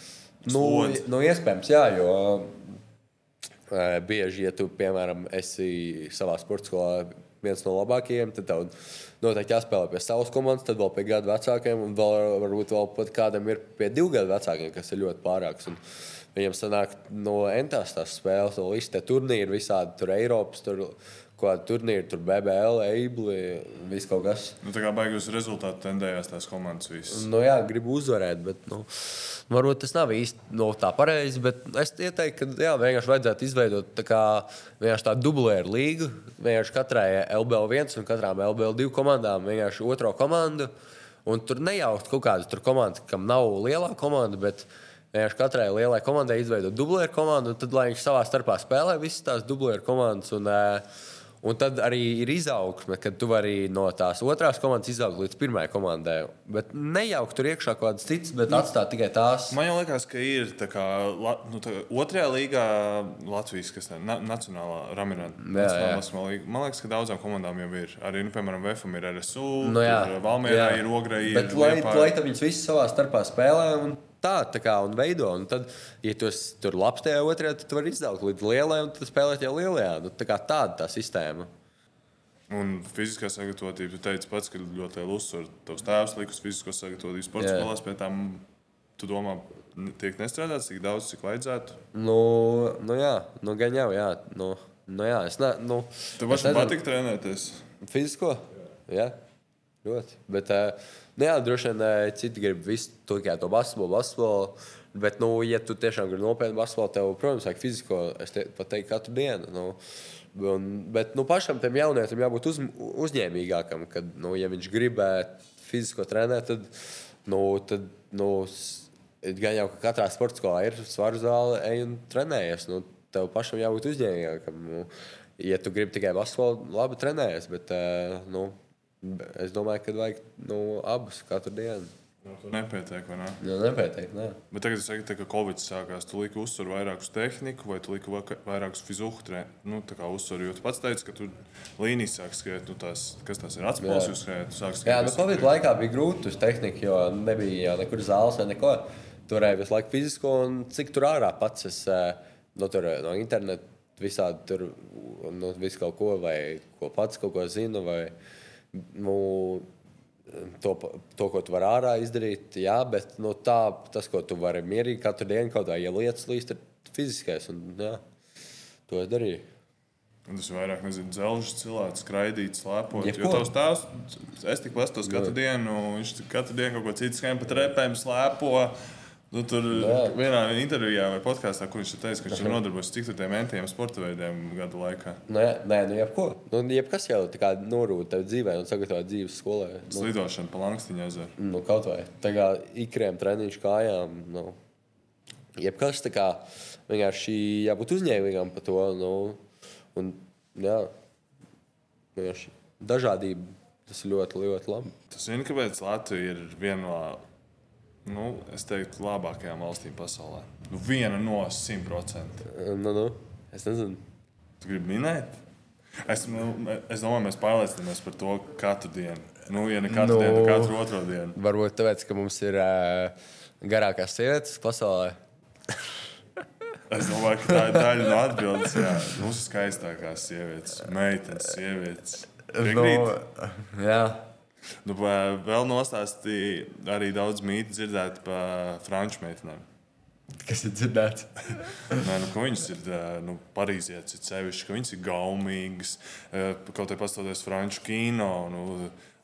Nu, nu, iespējams, jā, jo uh, bieži, ja tu, piemēram, esi savā sporta skolā viens no labākajiem, tad tev noteikti jāspēlē pie savas komandas, tad vēl pie gadu vecākiem, un vēl, varbūt vēl pat kādam ir pie divu gadu vecākiem, kas ir ļoti pārāks. Un viņam sanāk no entās tās spēles, no visi tie turnīri, visādi tur Eiropas, tur kādi turnīri, tur BBL, Eibli, viss kaut kas.
Nu, tā kā baigus rezultātu tendējās tās komandas visas.
Nu, jā, gribu uzvarēt, bet nu, varbūt tas nav īsti no tā pareizi. Bet es ieteiktu, ka jā, vienkārši vajadzētu izveidot tā kā, vienkārši tādu dublēru līgu. Vienkārši katrai LBL1 un katrām LBL2 komandām vienkārši otro komandu. Un tur nejaukt kaut kādu tur komandu, kam nav lielā komanda. Bet vienkārši katrai lielai komandai izveidot dublēru komandu, un tad lai viņš savā starpā spēlē visas tās dublēru komandas. Un, uh, Un tad arī ir izaugsme, kad tu vari no tās otrās komandas izaugt līdz pirmajai komandai. Bet nejaukt tur iekšā kaut kādas citas, bet atstāt tikai tās.
Man liekas, ka ir tā kā nu, tā, otrajā līgā Latvijas kas tā, na, Nacionālā Ramiranta.
jā.
Man liekas, ka daudzām komandām jau ir. Arī, nu, piemēram, VFM ir RSU,
Nu,
tur Valmērā
jā.
ir Ogra, ir
Bet lai,
Liepāja.
lai tad viņas visas savā starpā spēlē un tā, tā kā un veido. Un tad, ja tu tur labs tajā otrajā, tad tu vari izaugt līdz lielajai un tad spēlēt jau lielajā. Nu, tā kā tāda tā sistēma.
Un fiziskā sagatavotība, tu teici pats, ka ļoti liela uzsvara tavs tēvs likus fizisko sagatavotību sporta
Jā.
skolās, pie tām tu domā, tiek nestrādāts tik daudz, cik vajadzētu.
Nu, nu jā, nu gan jau, jā. Nu, nu jā, es ne, nu,
Tev pašam
nezinu.
patīk trenēties.
Fizisko? Jā, ļoti. Bet, eh, nu, jā, droši vien eh, citi grib visu tikai to basketbolu, basketbolu. Bet, nu, ja tu tiešām gribi nopietni basketbolu, tev, protams, vajag fizisko. Es te, pat teiktu, katru dienu. Nu, un, bet, nu, pašam tam jaunietim jābūt uz, uzņēmīgākam. Kad, nu, ja viņš gribētu fizisko trenēt, tad, nu, tad, nu, gan jau ka katrā sporta skolā ir svaru zāle, ej un trenējies. Nu, tev pašam jābūt uzņēmīgākam. Nu, ja tu gribi tikai basketbolu, labi trenējies, bet eh, nu, es domāju, ka vajag nu, abus katru dienu.
Tur nepietiek, vai ne?
Nu, nepietiek, nē.
Bet tagad, saki, tā, ka Covid sākās, tu liki uzsvaru vairāk uz tehniku, vai tu liki vairāk uz fiziku? Nu, tā kā uzsvaru, jo tu pats teici, ka tur līnijas sāk skriet, nu, tās, kas tas ir atspēles,
Jā.
jūs skriet, sāk
Jā,
skriet.
nu, Covid laikā bija grūti uz tehniku, jo nebija jau nekur zāles vai neko. Turēja visu laiku fizisko, un cik tur ārā pats es eh, no, tur, no interneta visādi tur nu, visu kaut ko, vai ko pats kaut ko zinu, vai nu, to, to, ko tu vari ārā izdarīt. Jā, bet nu, tā, tas, ko tu vari mierīgi katru dienu kaut kādā ielietas līdz, ir fiziskais. Un, jā, to es darīju.
Un tas ir vairāk, nezinu, dzelžs cilvēks, skraidīt, slēpot.
Jebko.
Jo tavs tēvs, es tik pastos katru dienu, viņš katru dienu kaut ko citu skan pa trepēm, slēpo. Nu, tur
Jā.
vienā intervijā vai podkāstā, kur viņš ir teicis, ka viņš ir nodarbojies cik tur tiem mentiem sporta veidiem gadu laikā.
Nē, nē nu, jebko. Nu, jebkas jau tā kā norūda tev dzīvē un sagatavo dzīves skolē. Nu,
Slidošana pa Langstiņa ezeru.
Nu, kaut vai tā kā ikriem treniņš kājām. Nu, jebkas tā kā vienkārši jābūt uzņēmīgam par to. Nu, un, jā, vienkārši dažādība. Tas ir ļoti, ļoti labi.
Tas zini, kāpēc Latvija ir viena no, nu, es teiktu, labākajām valstīm pasaulē. Nu, viena no simt procentiem.
Nu, nu, es nezinu.
Tu gribi minēt? Es, nu, es domāju, mēs pārliecinamies par to katru dienu. Nu, ja ne katru no... dienu, tad katru otro dienu.
Varbūt tāpēc, ka mums ir uh, garākās sievietes pasaulē.
Es domāju, ka tā ir daļa no atbildes. Jā, mums ir skaistākās sievietes, meitenes, sievietes. Piekrīt?
jā.
Nu, vēl nostāstīja arī daudz mītu dzirdēt par franču meitenēm.
Kas ir dzirdēts?
Nē, nu, ka viņas ir nu, parīzietis, ir sevišķi, ka viņas ir gaumīgas, kaut kā pastoties franču kino. Nu,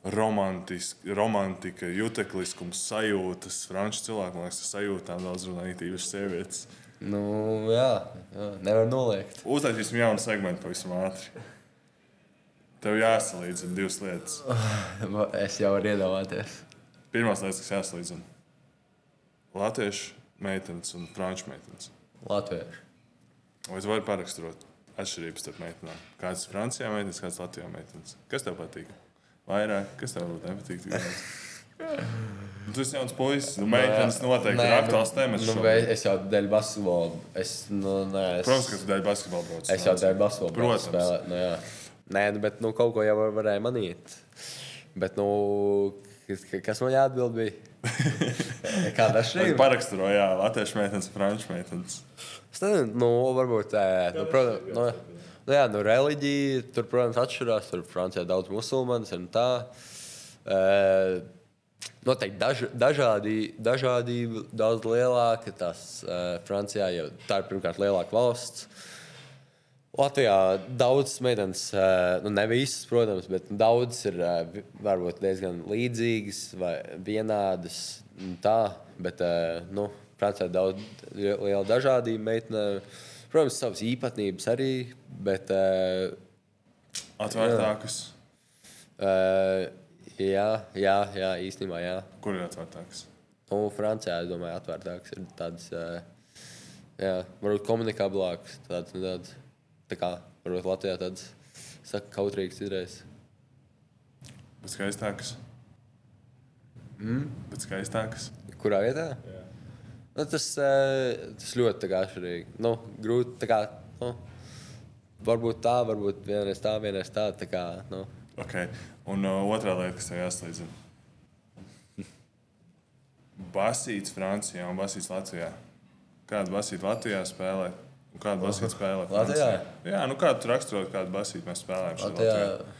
Romantika, jutekliskums, sajūtas. Franču cilvēki, man liekas, ar sajūtām daudz runā īpaši sievietes.
Nu, jā, jā, nevar noliegt.
Uztaisīsim jaunu segmentu pavisam ātri. Tev jāsalīdzina divas lietas.
Es jau varu iedomāties.
Pirmās lietas, kas jāsalīdzina. Latviešu meitenes un franču meitenes.
Latviešu.
Vai tu vari paraksturot atšķirības starp meitenēm? Kādas ir Francijā meitenes, kādas ir Latvijā meitenes? Kas tev patīk? vairāk? Kas tev nepatīk? Nu, Tu esi jauns puisis, nu, meitenes noteikti ir aktuāls temats.
Nu,
šobrīd.
es jau dēļ basketbola. Es, nu, nē, es,
Protams, ka tu dēļ basketbola brauc.
es jau dēļ basketbola
Protams.
spēlēju. Nu, jā. Nē, nu, bet nu, kaut ko jau var- varēja manīt. Bet, nu, kas, kas man jāatbild bija? Kāda šī ir?
paraksturo, jā, latviešu meitenes, franču meitenes.
Es nezinu, nu, varbūt tā, nu, protams, nu, nu, jā, nu, reliģija tur, protams, atšķirās. Tur Francijā daudz musulmaņu un tā. Uh, Noteikti daž, dažādi, dažādība daudz lielāka. Tas uh, Francijā jau tā ir pirmkārt lielāka valsts. Latvijā daudzas meitenes, uh, nu ne visas, protams, bet daudzas ir vi- varbūt diezgan līdzīgas vai vienādas. Tā, bet uh, nu, Francijā ir daudz li- liela dažādība meitenēm. Protams, savas īpatnības arī, bet
Atvērtākas.
uh, jā, jā, jā, īstenībā jā.
Kur ir atvērtākas?
Nu, Francijā, es domāju, atvērtāks ir tāds, uh, jā, varbūt komunikablāks. Tāds, nu, tāds, tā kā varbūt Latvijā tāds saka, kautrīgs izreiz.
Bet skaistākas. Mm. Bet skaistākas.
Kurā vietā? Nu, tas, uh, tas ļoti atšķirīgi. Nu, grūti, tā kā, nu, varbūt tā, varbūt vienreiz tā, vienreiz tā. tā kā, nu.
Okay. Un uh, otrā lieta, kas tev jāslīdzina. Basīts Francijā un basīts Latvijā. Kādu basītu Latvijā spēlē? Kādu basītu spēlē?
Latvijā?
Jā, nu kādu tu raksturot, kādu basītu mēs spēlējam?
Latvijā,
Latvijā?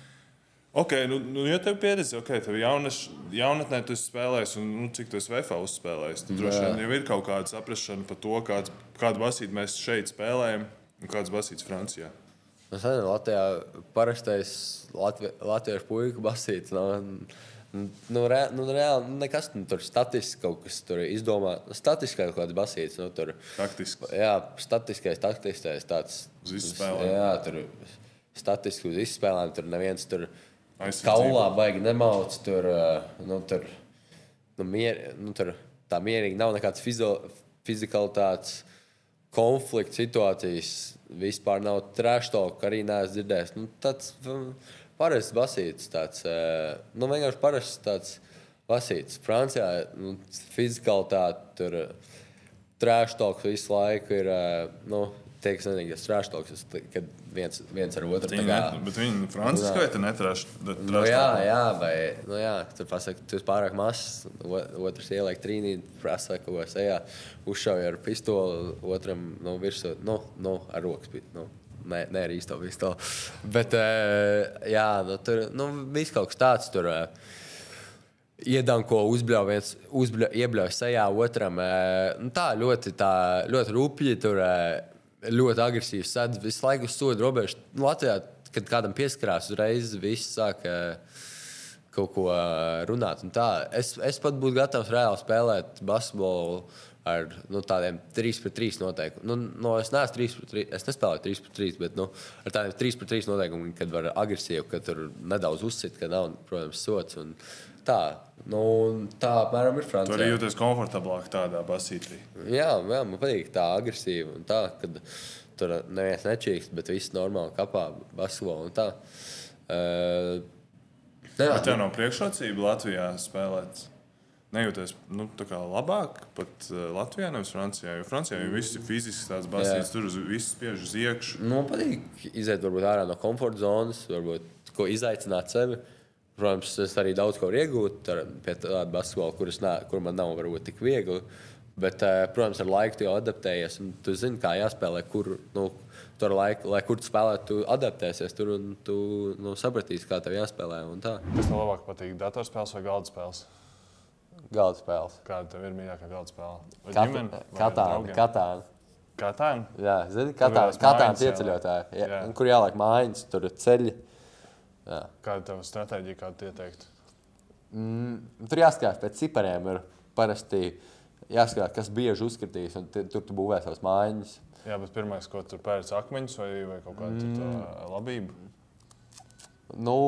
Ok, nu, nu ja tev pieredze, ok, tev jaunaš, jaunatnē tu esi spēlējis, un nu, cik tu esi VFA uzspēlējis, tad droši vien jau ir kaut kāda saprašana par to, kāds, kādu basītu mēs šeit spēlējam un kāds basīts Francijā.
Es nezinu, Latvijā parastais Latvi, latviešu puiku basīts. Nu, nu, re, nu, reāli nekas nu, tur statistiski kaut kas tur izdomā. Statistiski kaut kāds basīts. Nu, tur,
Taktiski.
jā, statistiskais, taktiskais tāds.
Uz visu spēlēm.
Jā, tur statistiski uz izspēlēm. Tur neviens tur kaulā baigi nemauc. Tur, eh, nu, tur, nu, mier, nu, tur tā mierīgi nav nekāds fizikalitātes konflikts situācijas. Vispār nav trešdaļa, arī neesmu dzirdējis. Nu, tāds mm, parasts basīts, tāds nu, vienkārši parasts tāds basīts. Francijā nu, fizikalitāte tur trešdaļa visu laiku ir. Nu, Tie, kas nezina, kas ir trešdaļs, kad viens, viens ar otru
net, bet viņi franciski vai te netraš?
Nu, jā, jā, vai nu, jā, tur pasakā, tu esi pārāk mazs. Otrs ieliek trīnī, prasa ko sejā, uzšauja ar pistoli, otram nu, virsū, nu, nu, ar rokas. Nu. Nē, nē, ar īsto pistoli. Bet, eh, jā, nu, tur nu, viss kaut kas tāds. Tur, eh, Iedanko uzbļauj, viens uzbļauj, iebļauj sejā otram. eh, Nu, tā ļoti, tā, ļoti rupji, tur ļoti agresīvi sēdz visu laiku uz sodu robežu. Nu, Latvijā, kad kādam pieskarās, uzreiz viss sāk kaut ko runāt. un Tā. Es, es pat būtu gatavs reāli spēlēt basketbolu ar nu, tādiem 3 pret 3 noteikumiem. Nu, no, es neesmu 3 pret 3, es nespēlēju 3 pret 3, bet nu, ar tādiem 3 pret 3 noteikumiem, kad var agresīvi, kad tur nedaudz uzsit, ka nav, protams, sots. un Tā, nu, tā apmēram ir
Tu arī
Francijā.
jūties komfortablāk tādā basītī.
Jā, jā, man patīk tā agresīva un tā, kad tur neviens nečīkst, bet viss normāli kapā basketbolu un tā. Uh, jā,
tev nav priekšrocība Latvijā spēlēt. Nejūties nu, labāk pat uh, Latvijā, nevis Francijā. Jo Francijā jau viss ir fiziski tāds basīts, tur viss spiež uz iekšā.
Nu, man patīk iziet varbūt, ārā no komforta zonas, varbūt ko izaicināt sevi. Protams, es arī daudz ko ar- pie tāda basketbola, kuras ne, kur man nav varbūt tik viegli. Bet, eh, protams, ar laiku tu jau adaptējies. un Tu zini, kā jāspēlē, kur, nu, tur laiku, lai kur tu spēlē, tu adaptēsies tur un tu nu, sapratīsi, kā tev jāspēlē. un tā.
Kas tev labāk patīk? Datorspēles vai galda spēles?
Galda spēles.
Kāda tev ir mīļākā galda spēle?
Katāna.
draugiem?
Katāna.
Katāna?
Jā, zini, katāna, katāna
jāliek.
Jā,
Jā.
un Kur jāliek mājiņas, tur ir ceļi. Jā.
Kāda tev stratēģija, kādu ieteikt?
Mm, tur jāskatās pēc cipariem. Ir parasti jāskatās, kas bieži uzskatīs, un tur tu būvē savas mājiņas.
Jā, bet pirmais, ko tur pērts akmeņus vai, vai kaut kāda mm. tā labība?
Nu,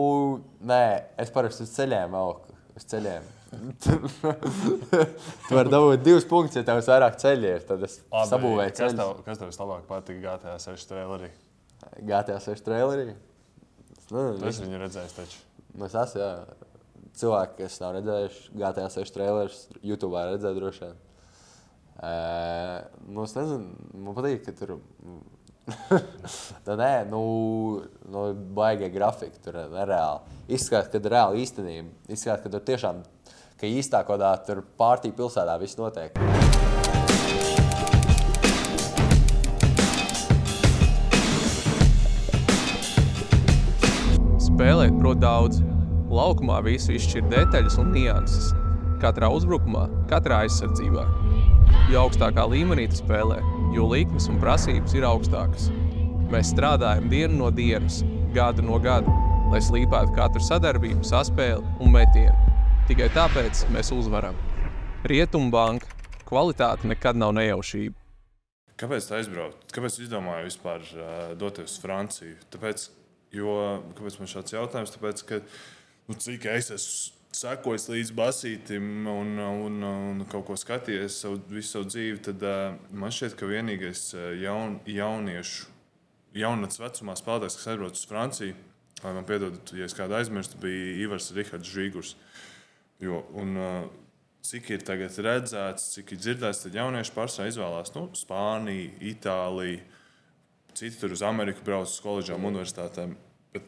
nē, es parasti uz ceļiem augu. Uz ceļiem. tu vari dabūt divus punktus, ja tev ir vairāk ceļi. Ir, tad es sabūvēju
kas
ceļu.
tev, kas tev vislabāk patīk GTA 6 trailerī?
GTA 6 trailerī. Es
Tu
nezinu,
esi viņu redzējis taču.
Nu, es esmu, jā. Cilvēki, kas nav redzējuši GTA 6 trailerus, YouTube redzēju droši vien. Uh, nu, es nezinu, man patīk, ka tur. Tā nē, nu, nu baigā grafika tur nereāli. Izskatās, ka reāli īstenība. Izskatās, ka tur tiešām, ka īstā kaut kādā pārtīk pilsētā viss notiek.
Spēlēt prot daudz. Laukumā visu izšķir detaļas un nianses. Katrā uzbrukumā, katrā aizsardzībā. Jo augstākā līmenī tu spēlē, jo likmes un prasības ir augstākas. Mēs strādājam dienu no dienas, gadu no gada, lai slīpētu katru sadarbību, saspēli un metienu. Tikai tāpēc mēs uzvaram. Rietumbanka kvalitāte nekad nav nejaušība.
Kāpēc tā aizbraukt? Kāpēc izdomāju vispār uh, doties uz Franciju? Tāpēc, jo, kāpēc man šāds jautājums? Tāpēc, ka nu, cik es esmu sekojis līdz basītim un, un, un kaut ko skatījies savu, visu savu dzīvi, tad uh, man šķiet, ka vienīgais jaun, jauniešu, jaunatnes vecumā spēlētājs, kas aizbrauc uz Franciju, lai man piedodat, ja es kādu aizmirstu, bija Ivars Rihards Žīgurs. Jo, un, cik ir tagad redzēts, cik ir dzirdēts, tad jaunieši pārsvarā izvēlās nu, Spāniju, Itāliju, citi tur uz Ameriku brauc uz koledžām, universitātēm. Bet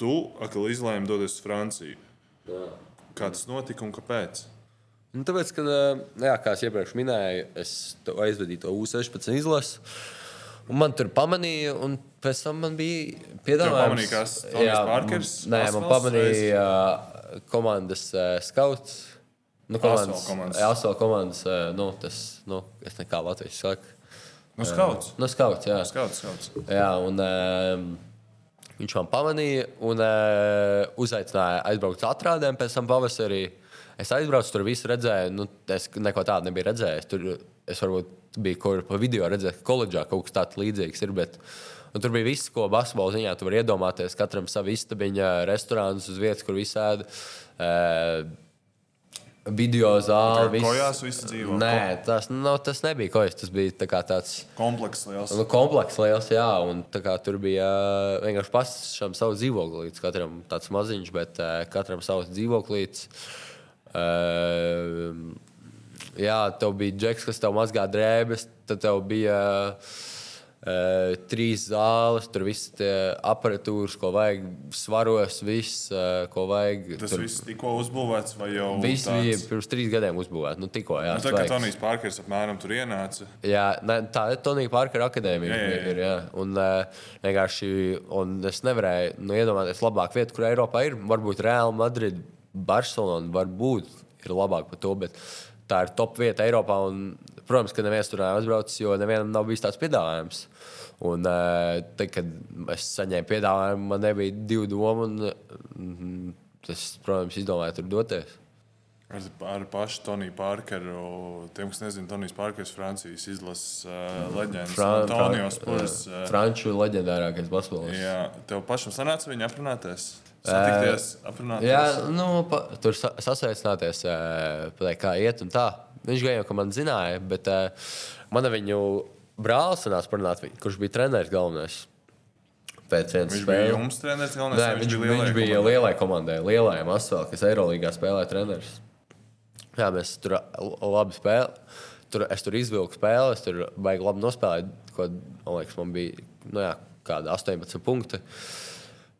tu atkal izlēmi doties uz Franciju. Jā. Kā tas notika un kāpēc?
Nu, tāpēc, ka, jā, kā jau iepriekš minēju, es aizvedīju to U16 izlasi. Un man tur pamanīja, un pēc tam man bija piedāvājums.
Pamanīja, kas Tonijs Parkers?
Nē, man pamanīja uh, komandas uh, skauts. Nu, komandas,
komandas.
ASO komandas, uh, nu, tas, nu, es nekā Latvijas saku.
No skauts.
No skauts, jā.
Skauts, skauts.
Jā, un um, viņš man pamanīja un uh, uzaicināja aizbraukt uz atrādēm pēc tam pavasarī. Es aizbraucu, tur visu redzēju. Nu, es neko tādu nebiju redzējis. Tur es varbūt biju kaut kur pa video redzējis, ka koledžā kaut kas tāds līdzīgs ir. Bet, un tur bija viss, ko basketbola ziņā tu vari iedomāties. Katram savu istabiņu, restorānus uz vietas, kur visi ēda. Uh, video zāle.
Viss... Kojās viss dzīvo.
Nē, tas, nu, tas nebija kojas. Tas bija tā tāds
komplekss liels.
Nu, komplekss liels, jā. Un, kā, tur bija vienkārši pašam savu dzīvoklīts. Katram tāds maziņš, bet katram savs dzīvoklīts. Uh, jā, tev bija džeks, kas tev mazgā drēbes. Tad tev bija. Uh, trīs zāles, tur viss aparatūras, ko vajag, svaros, viss, uh, ko vajag.
Tas
tur...
viss tikko uzbūvēts, vai jau
viss tāds... bija pirms trīs gadiem uzbūvēts. Nu, tikko, jā,
nu, tā kā Tonijs Parkers apmēram tur ienāca.
Jā, ne, tā ir Tonija Parkera akadēmija. Jā, jā, jā. Ir, jā. Un, uh, vienkārši, un es nevarēju nu, iedomāties labāku vietu, kur Eiropā ir. Varbūt Real Madrid, Barcelona, varbūt ir labāk par to. Bet tā ir top vieta Eiropā. Un, protams, ka neviens tur nav atbraucis, jo nevienam nav bijis tāds piedāvājums. Un, tad, kad es saņēmu piedāvājumu, man nebija divu domu. Un, es, protams, izdomāju tur doties.
Ar, ar pašu Toniju Parkeru. Tiem, kas nezina, Tonijs Parkers, Francijas izlases uh, leģendas.
Fran,
Antonijos Purs.
Uh, Franču leģendārākais basketbols.
Jā, tev pašam sanāca viņu aprunāties? Satikties, aprunāties?
Jā, nu, pa, tur sa sasveicināties, uh, kā iet un tā. Viņš gan jau, ka man zināja, bet uh, man viņu brālis sanāca parunāt, kurš bija treneris galvenais. Pēc vienas
viņš
spēles.
bija jums treneris galvenais?
Nē, viņš, viņš, viņš bija
komandai?
lielai komandai, lielajam asfaltam, kas Eirolandā spēlēja treneris. Jā, mēs tur labi spēlējām. Tur, es tur izvilku spēli, es tur baigi labi nospēlēju. Ko, man liekas, man bija nu, jā, kāda 18 punkti.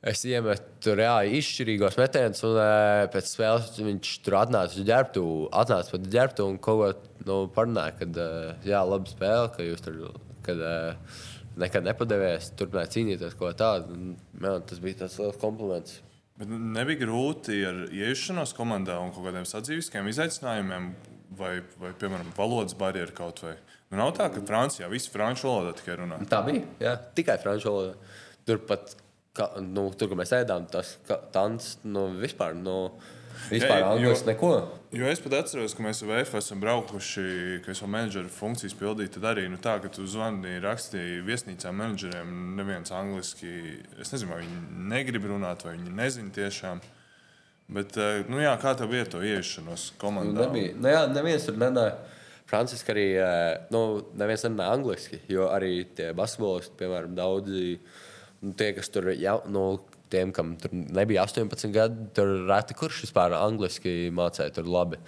Es iemetu jā, izšķirīgos metienus, un uh, pēc spēles viņš tur atnāca uz ģērbtu, atnāca pat ģērbtu un kaut ko nu, parunāja, ka uh, jā, labi spēle, ka jūs tur kad, uh, nekad nepadevies, turpināt cīnīties kaut ko tādu. Jā, tas bija tas liels kompliments.
Bet nebija grūti ar ieiešanos komandā un kaut kādiem sadzīviskiem izaicinājumiem, vai, vai piemēram, valodas barjeru kaut vai. Nu, nav tā, ka Francijā visi franču valodā tikai runā.
Tā bija. Jā, tikai franču valodā. Tur pat, ka, nu, tur, kur mēs ēdām, tas tāds nu, vispār. Nu, Vispār
Jā,
angļuiski neko.
Jo es pat atceros, ka mēs ar VF esam braukuši, ka es jau menedžera funkcijas pildīju. Tad arī nu, tā, ka tu zvani, rakstīji viesnīcām menedžeriem, neviens angliski. Es nezinu, vai viņi negrib runāt, vai viņi nezina tiešām. Bet, nu, jā, kā tev bija to ieiešanos komandā?
Nu, nebija. Nu, jā, neviens tur nenāja. Franciski arī nu, neviens nerunā angliski, jo arī tie basketbolisti, piemēram, daudzi, nu, tie, kas tur jau, nu, tiem, kam tur nebija 18 gadi, tur reti kurš vispār angliski mācīja tur labi.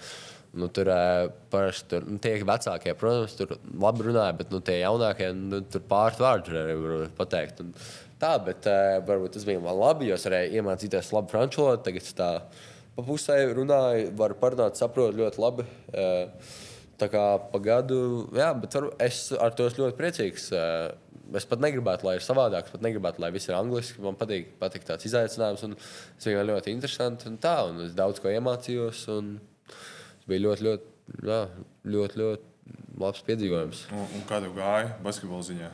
Nu, tur uh, parasti tur, nu, tie vecākie, protams, tur labi runāja, bet nu, tie jaunākie nu, tur pāris vārdus arī var pateikt. Un tā, bet uh, varbūt tas bija man labi, jo es varēju iemācīties labu franču valodu. Tagad es tā pa pusē runāju, varu parunāt, saprotu ļoti labi. Uh, Tā kā pa gadu, jā, bet varu, es ar to esmu ļoti priecīgs. Uh, Es pat negribētu, lai ir savādāk. Pat negribētu, lai viss ir angliski. Man patīk, patīk tāds izaicinājums. Un es viņam ļoti interesanti un tā. Un es daudz ko iemācījos. Un tas bija ļoti, ļoti, jā, ļoti, ļoti labs piedzīvojums.
Un, un kā tev gāja basketbola ziņā?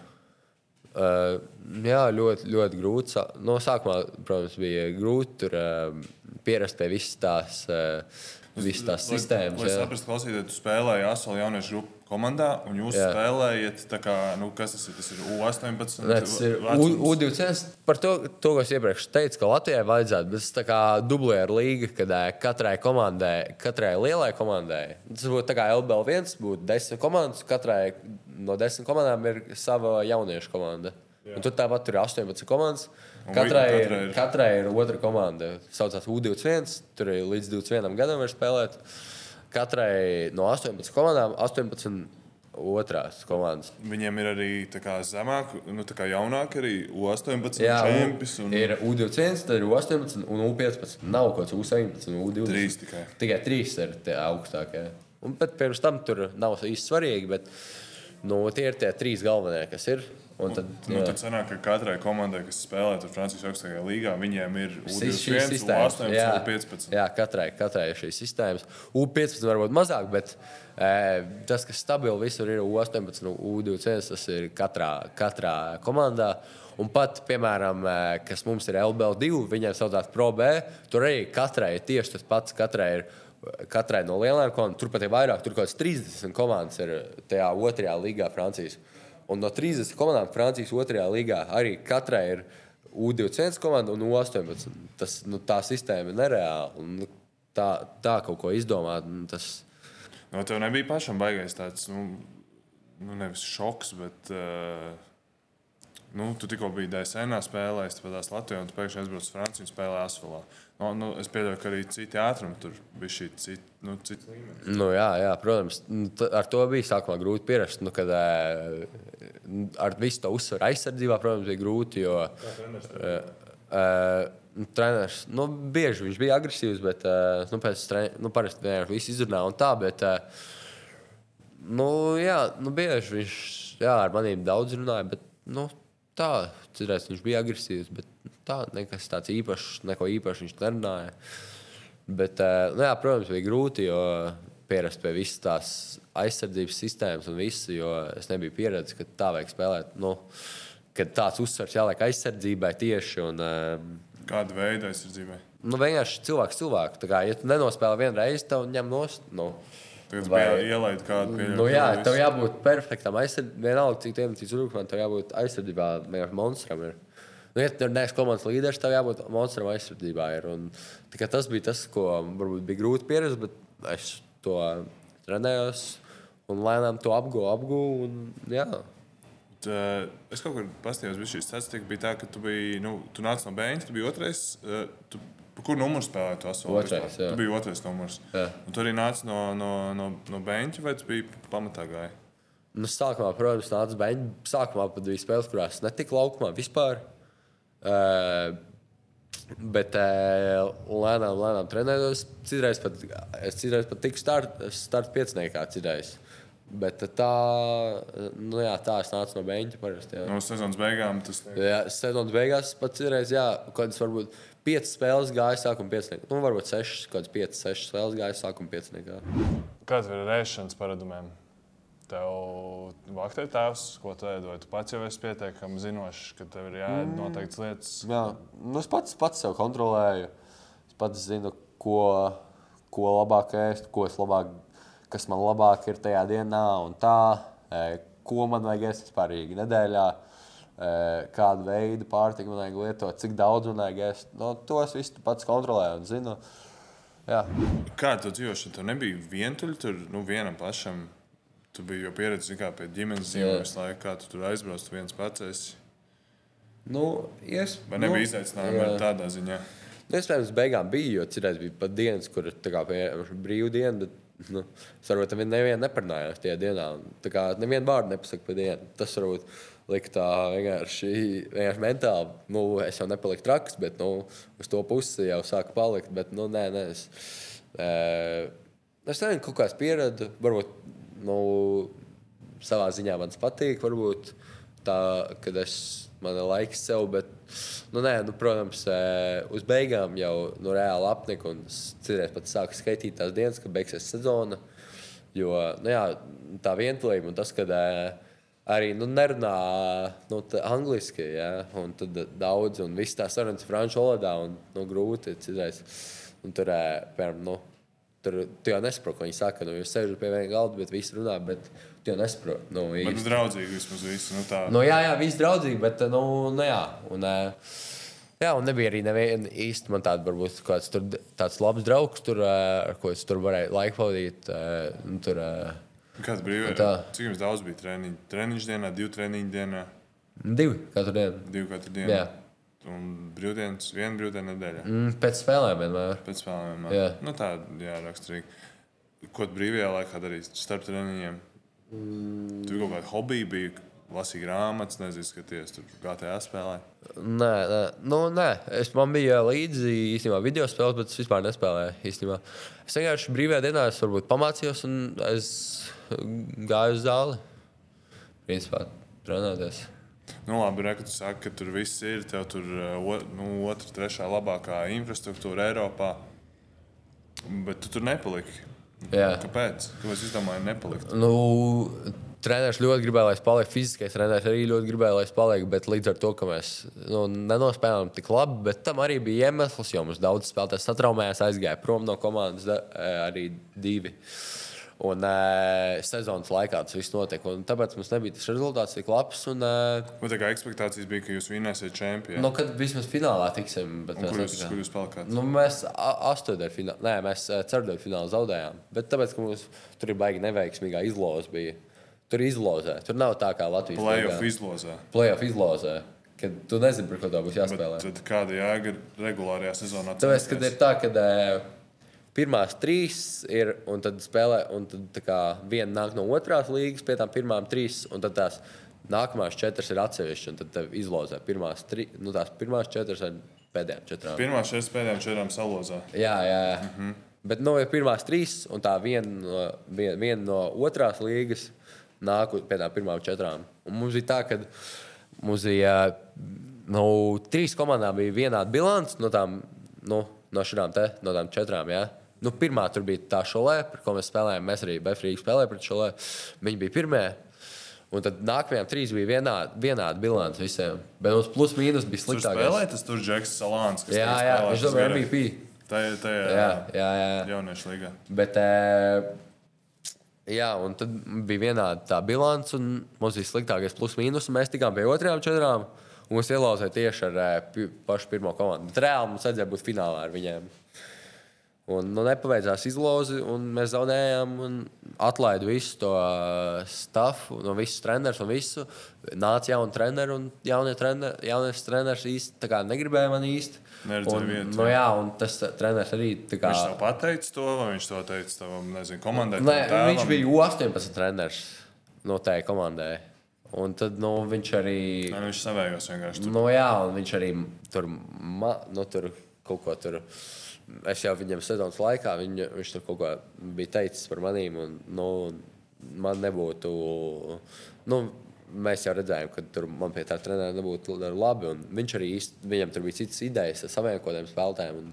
Uh, jā, ļoti, ļoti grūti. No sākumā, protams, bija grūti tur uh, pierast pie visas tās, uh, visas tās sistēmas.
Lai
jā.
saprastu, klausīties, tu spēlēji ASV jauniešu grupu komandā, un jūs
Jā.
spēlējat, kā, nu, kas tas ir? Tas ir U18.
Nē, Tas ir
vecums.
U21. Par to, to, ko es iepriekš teicu, ka Latvijai vajadzētu, bet tas kā dublēja ar līgu, kad ē, katrai komandai, katrai lielai komandai, tas būtu tā kā LBL 1, būtu desmit komandas, katrai no desmit komandām ir sava jauniešu komanda. Un tur tāpat ir 18 komandas. Katrai,
katrai
ir, katrai ir otra komanda. Saucās U21, tur ir līdz 21 gadam var spēlēt. Katrai no 18 komandām 18 otrās komandas.
Viņiem ir arī zemāk, nu, tā kā jaunāk, arī U18
Jā,
čempions.
un...
Un...
ir U21, tad ir U18 un U15. Nav kaut kāds U17 un U20.
Trīs tikai.
Tikai trīs ir tie augstākie. Un, bet pirms tam tur nav īsti svarīgi, bet nu, tie ir tie trīs galvenie, kas ir. Un tad,
Nu,
jā.
tad sanāk, ka katrai komandai, kas spēlē Francijas augstākajā līgā, viņiem ir
Šīs- šīs
U21,
sistēmas,
U18,
jā.
U15.
Jā, katrai, katrai ir šīs sistēmas. U15 varbūt mazāk, bet e, tas, kas stabili visur ir U18 un U21, tas ir katrā, katrā komandā. Un pat, piemēram, e, kas mums ir LBL2, viņiem saucās Pro B, tur arī katrai ir tieši tas pats. Katrai ir Katrai no lielajām komandām, tur pat ir vairāk, tur kaut kāds 30 komandas ir tajā otrajā līgā Francijas. Un no 30 komandām Francijas otrajā līgā arī katrai ir U21 komanda un U18. Tas, nu, tā sistēma ir nereāla. Un, nu, tā, tā kaut ko izdomāt, nu, tas
No, tev nebija pašam baigais tāds, nu, nu nevis šoks, bet. Uh... Nu, tu tikko biji DSN, spēlējis tāpēc Latvijā, un pēkšņi aizbrauc uz Franciju un spēlē Asfalā. No, nu, es pieļauju, ka arī citi ātrumi tur bija šī cita, nu, cita līmeņa.
Nu, jā, jā, protams, Nu, ar to bija sākumā grūti pierast. Nu, kad, ē, ar visu to uzsvaru aizsardzībā, protams, bija grūti. Jo, ē, ē, nu, treneris nu, bieži viņš bija agresīvs, bet nu, pēc tam nu, parasti vienkārši viss izrunāja un tā. Bet, nu, jā, nu, bieži viņš jā, ar maniem daudz runāja. Bet, nu, tā, citreiz viņš bija agresīvs, bet nu, tā, nekas tāds īpašs, neko īpašu viņš nerunāja. Bet, eh, nu, jā, protams, bija grūti, jo pierast pie visas tās aizsardzības sistēmas un visu, jo es nebiju pieredzējis, ka tā vajag spēlēt. Nu, kad tāds uzsvars jāliek aizsardzībai tieši. Un, eh,
Kāda veida aizsardzībai?
nu, vienkārši cilvēks cilvēku. Tā Kā, ja tu nenospēlē vienu reizi, tad ņem nost. Nu,
Tagad
Vai-
ielaid kādu pieļauju.
nu, jā, tev jābūt perfektam aizsardzībām. Vienalga, cik tiem cits rūkstošam, tev jābūt aizsardzībā. Monstram ir. Nu, ja tu neesi komandas līderis, tev jābūt monstram aizsardzībā. Ir. Un, tas bija tas, ko varbūt bija grūti pierast, bet es to trenējos un lēnām to apgūstu. Apgū, un, jā.
Bet, uh, es kaut kur paskatījos, bija šī statistika, bija tā, ka tu biji, nu, tu nāc no bērna, tu biji otrais. Uh, tu, kur numuru spēlēji tu?
Otrais.
Tu biji otrais numurs. Tu arī nāc no, no, no, no bērna, vai tu biji pamatā gājis?
Nu, sākumā, protams, nāca beigās. Sākumā pat bija spēles, kurās netika laukumā vispār. Uh, bet uh, lēnām, lēnām trenējos. Citreiz pat, es citreiz pat tiku starta start pieciniekā. Citreiz. Bet tā, nu, jā, tā es nācu no jā.
No sezonas beigām tas
Jā, sezonas beigās pat citreiz, jā, kādas varbūt piecas spēles gāja sākuma pieciniekā. Nu, varbūt sešas, kādas piecas, sešas spēles gāja sākuma pieciniekā.
Kāds ir rēšanas paradumiem? Tev vaktē tēvs, ko tu ēdot? Tu pats jau esi pietiekami zinošs, ka tev ir jāēd noteikts lietas.
Jā, nu es pats, pats sev kontrolēju. Es pats zinu, ko, ko labāk ēst, ko es labāk, kas man labāk ir tajā dienā un tā, e, ko man vajag ēst vispār nedēļā, e, kādu veidu pārtiku man vajag lietot, cik daudz man vajag ēst. Nu, to es visu pats kontrolēju un zinu. Jā.
Kāda tu dzīvošana? Tev nebija vientuļa tur, nu, vienam pašam. Tu biji jau pieredzējis kā pie ģimenes dzīves, laiku, kā tu tur aizbrauc, tu viens pats esi.
Nu, ies,
Vai nebija
nu,
izaicinājumi tādā ziņā?
Nu, Iespējams, beigām bija, jo citreiz bija pat dienas, kur piemēram brīvdiena, bet nu, es varbūt tam nevienu neparunājos tajā dienā. Tā kā nevienu vārdu nepasaka par dienu. Tas varbūt lika tā vienkārši, vienkārši mentāli. Nu, es jau nepaliku traks, bet nu, uz to pusi jau sāka palikt. Bet, nu, nē, nē, es, e, es nezinu, kaut kāds pieredzi, varbūt nu, savā ziņā man patīk. Varbūt tā, kad es man ir laiks sev, bet, nu, nē, nu, protams, uz beigām jau nu, reāli apnika. Un citreiz pat sāku skaitīt tās dienas, kad beigsies sezona. Jo nu, jā, tā vientulība un tas, ka arī nu, nerunā nu, angliski, ja, un tad daudz, un viss tā sarunas franču valodā, un nu, grūti citreiz. Un tur, piemēram, nu, Tur tu jau nesaproti, ko viņi saka. Nu, jūs sēžat pie viena galda, bet visi runā, bet tu jau nesaproti. Nu, īsti.
nu, draudzīgi vismaz visu. Nu, tā.
Nu, jā, jā, viss draudzīgi, bet nu, nu, jā. Un, jā, un nebija arī neviena īsti man tāda, varbūt kāds tur, tāds labs draugs, tur, ar ko es tur varēju laiku pavadīt. nu, Tur,
Kāds brīvs? Cik jums daudz bija treniņu? Treniņš dienā, divu treniņu dienā,
divi katru dienu.
divu katru dienu.
Jā.
Un brīvdienas, viena brīvdiena nedēļā.
Mm, Pēc spēlēm vienmēr.
Pēc spēlēm.
Jā.
Nu, tā jā, raksturīgi. Ko tu brīvajā laikā darīji starp treniņiem?
Mm.
Tur kaut kāda hobija bija. Lasīja grāmatas, nezinu, skaties, tur GTA spēlē.
Nē, nē. Nu, nē. Es man bija līdzi īstenībā video spēles, bet es vispār nespēlēju. Īstenībā. Es vienkārši brīvajā dienā es varbūt pamācījos un es gāju uz zāli. Principā trenēties.
Nu, labi, re, ka tu saki, ka tur viss ir. Tev tur uh, o- nu, otrā, trešā labākā infrastruktūra Eiropā. Bet tu tur nepaliki.
Jā.
Kāpēc? Kāpēc es domāju, nepalikt?
Nu, treneris ļoti gribēja, lai es paliktu. Fiziskais treneris arī ļoti gribēja, lai es paliktu. Bet līdz ar to, ka mēs nu, nenospēlējām tik labi, bet tam arī bija iemesls, jo mums daudz spēlētāju satraumējās, aizgāja prom no komandas, da, eh, arī divi. Un uh, sezonas laikā tas viss notika. un Tāpēc mums nebija tas rezultāts tik labs. Un, uh,
Man tā kā ekspektācijas bija, ka jūs vinnēsiet čempionu.
nu, kad vismaz finālā tiksim, bet
Un kur jūs, kur jūs palikāt?
Nu, mēs astotdaļu finālā, nē, mēs ceturdaļu finālā zaudējām. Bet tāpēc, ka mums tur ir baigi neveiksmīgā izloze. Bija. Tur izlozē. Tur nav tā kā Latvijas
Playoff
līgā.
izlozē.
Playoff izlozē. Kad tu nezini, par ko tā būs
Bet
jāspēlē.
Tad kāda jēga ir regulārajā sezonā?
Tāpēc, kad ir tā, ka pirmās trīs ir un tad spēlē, un tad kā viena nāk no otrās līgas, pie tām pirmām trīs, un tad tās nākamās četras ir atsevišķas, un tad izlozē pirmās, tri, nu, tās pirmās četras ar pēdējām četrām.
Pirmā šeit pēdējām četrām salozā.
Jā, jā. jā. Mm. -hmm. Bet no ir pirmās trīs, un tā viena no, vien, vien no otrās līgas nāk pie tām pirmām četrām. Un mums bija tā, ka mums bija nu, trīs komandām bija vienāda bilants no tām, nu, no šīm te, no tām četrām. Jā. Nu, pirmā tur bija tā šolē, par ko mēs spēlējām. Mēs arī Befrīgi spēlējām pret šolē. Viņi bija pirmie. Un tad nākamajām trīs bija vienāda, vienāda bilants visiem. Bet mums plus mīnus bija
Tur
sliktākais.
spēlēja tas tur Džeks Salāns.
Jā,
tur
jā, viņš
garā-
MVP. Jā, jā, jā.
jauniešu līgā.
Bet, e, jā, un tad bija vienāda tā bilance, un mums bija sliktākais plus mīnus. un Mēs tikām pie otrajām četrām, un mums ielauzēja tieši ar e, pi- pašu pirmo komandu. Bet reāli mums vajadzēja būt finālā ar viņiem. Un nu, nepaveicās izlozi, un mēs zaudējām. un Atlaidu visu to stāstu, no visas treneris un visu. Nāca jauni treneri, un jaunie treneri, jaunais treneris īsti negribēja man īsti. Un,
vietu.
nu, jā, un tas treneris arī kā.
Viņš tev pateica to, vai viņš to teica nezinu, komandai?
Nē, viņš bija U18 treneris no tā komandai. Un tad nu, viņš arī.
Nē, viņš savējos vienkārši. Tur.
Nu, jā, un viņš arī tur, ma, nu, tur kaut ko tur. Es jau viņam sezonas laikā, viņa, viņš tur kaut ko bija teicis par manīm. Un, nu, man nebūtu. Nu, mēs jau redzējām, ka tur man pie tā treniņa nebūtu labi. un Viņš arī īsti, viņam tur bija citas idejas ar saviem kaut kādiem spēlētājiem.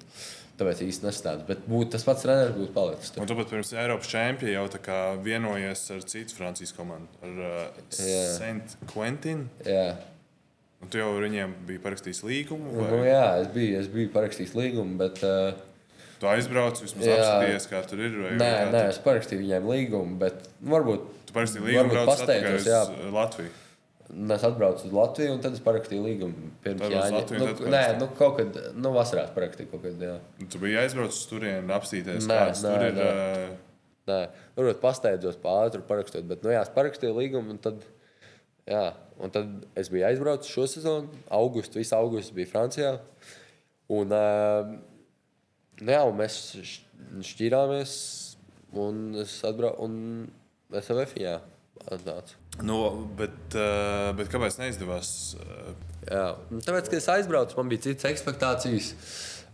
Tāpēc īsti nestāsta. Bet būtu tas pats treneris, būtu palicis. Tur.
Un tu pat pirms Eiropas čempiona jau tā kā vienojies ar citu Francijas komandu, ar uh. Saint Quentin.
Jā.
Un tu jau ar viņiem biji parakstījis līgumu.
Nu,
Vai
jā, es biju, es biju parakstījis līgumu, bet uh,
tu aizbrauc, vismaz
Jā.
apskatījies, kā tur ir? Vai,
nē,
vai
nē,
tu-
es parakstīju viņiem līgumu. Bet nu, varbūt
Tu parakstīji līgumu,
varbūt pasteidzos,
uz
jā.
Latviju.
Es atbraucu uz Latviju, un tad es parakstīju līgumu. Pirms Jāņa.
Latviju,
Nu, nē, nu, kaut kad, nu, vasarā parakstīju kaut kad. Jā.
Un Tu biji aizbraucis uz turieni, apstīties,
Nē,
kāds
nē,
tur ir.
nē.
uh,
Nē, varbūt pasteidzos pāri tur parakstot, bet, nu, jā, es parakstīju līgumu, un tad Jā, un tad es biju aizbraucis šo sezonu. Augustu, visu augustu bija Francijā. Un, uh, nu jā, un mēs šķ- šķīrāmies, un es atbraucu, un es jau FIA atnācu.
Nu, bet, uh, bet kāpēc neizdevās? Uh,
Jā, un tāpēc, kad es aizbraucu, man bija citas expectācijas.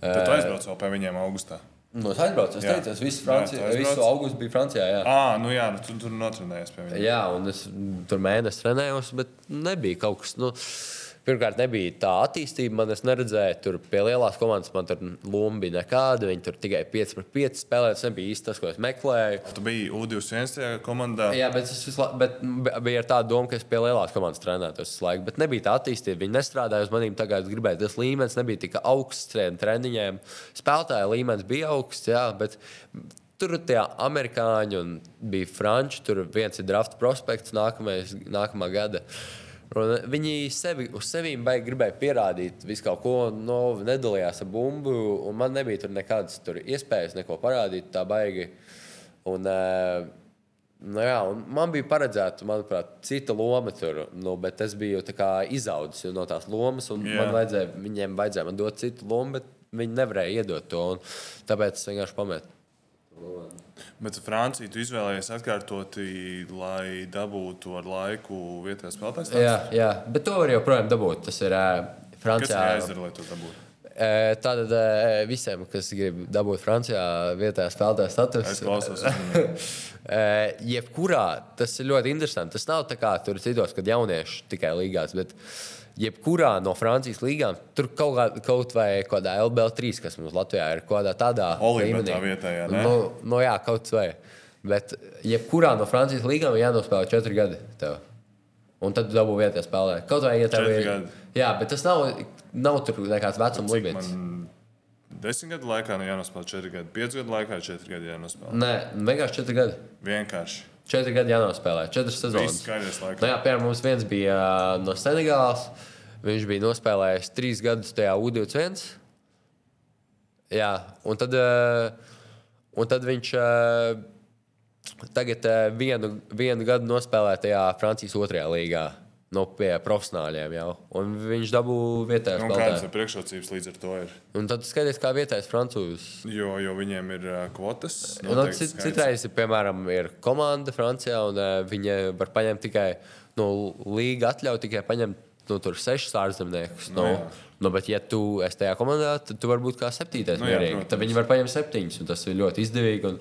tad tu aizbrauc vēl pie viņiem augustā.
No, es aizbraucu, es
Jā.
teicu, es visu, Franci... Jā, visu augustu biju Francijā. Jā.
Ah, nu jā, nu, tu tur notrenējies pie viņiem.
Jā, un es tur mēnesi trenējos, bet nebija kaut kas. Nu, Pirmkārt, nebija tā attīstība. Man es neredzēju, tur pie lielās komandas man tur loma bija nekāda. Viņi tur tikai 5 pret 5 spēlēja. Tas nebija īsti tas, ko es meklēju.
Tu biji U21 tajā komandā.
Jā, bet es visu laiku bet bija ar tādu domu, ka es pie lielās komandas trenētos visu laiku. Bet nebija tā attīstība. Viņi nestrādāja uz maniem. Tagad es gribēju, tas līmenis nebija tik augsts treniņiem. Spēlētāja līmenis bija augsts, jā, bet tur tie amerikāņi un bija franči. Tur viens ir draft prospekts nākamais, nākamā gada. Un viņi sevi, uz sevi gribēja pierādīt visu kaut ko, no, nedalījās ar bumbu. un Man nebija tur nekādas tur iespējas neko parādīt. Tā baigi. Un, uh, Nu jā, man bija paredzēta, manuprāt, cita loma tur, nu, bet es biju izaudzis no tās lomas, un
Jā.
man vajadzēja, viņiem vajadzēja man dot citu lomu, bet viņi nevarēja iedot to. Tāpēc es vienkārši pametu.
Bet Francija tu izvēlējies atkārtoti, lai dabūtu ar laiku vietējais spēlētājs.
Jā, jā, bet to var joprojām dabūt. Tas ir uh,
Kas ir
Francijā.
jāizdara, lai to dabūtu?
Eh, Tātad visiem, kas grib dabūt Francijā vietējā spēlētāja
Es
statusu,
klausos. uzmanīgi.
Eh, jebkurā tas ir ļoti interesanti. Tas nav tā kā tur citos, kad jaunieši tikai līgās. Bet jebkurā no Francijas līgām, tur kaut, kā, kaut vai kādā LBL3, kas mums Latvijā ir, kaut kādā tādā
Olibetā vietējā, ne?
Nu, nu, jā, kaut vai. Bet jebkurā no Francijas līgām ir jānospēlē četri gadi. Tev. Un tad dabū vietējā spēlē. Kaut vai, ja tev ir.
gadi.
Jā, bet tas nav, nav tur nekāds vecuma limits.
man desmit gadu laikā nu jānospēlē četri gadi, pieci gadu laikā četri gadi jānospēlē.
Nē, vienkārši četri gadi.
Vienkārši.
Četri gadi jānospēlē, četras sezonas. Nu, jā, piemēram, mums viens bija ā, no Senegālas. Viņš bija nospēlējis trīs gadus tajā U21. Jā, un tad, ā, un tad viņš ā, tagad vienu, vienu gadu nospēlē tajā Francijas otrajā līgā. No pie profesionāļiem jau. Un viņš dabūja vietējā
Nu, kādas
spēlē.
ir priekšrocības līdz ar to? Ir?
Un tad skaties, kā vietējais francūzs.
Jo, jo viņiem ir uh, kvotas.
Nu, cit, citreiz, piemēram, ir komanda Francijā, un uh, viņi var paņemt tikai no līga atļauju, tikai paņemt nu, tur sešus ārzemniekus.
Nu,
Nu,
jā.
nu, bet, ja tu esi tajā komandā, tad tu vari būt kā septītais.
Nu,
Nu,
jā,
mierīgi.
protams.
tad viņi var paņemt septiņus, un tas ir ļoti izdevīgi. Un,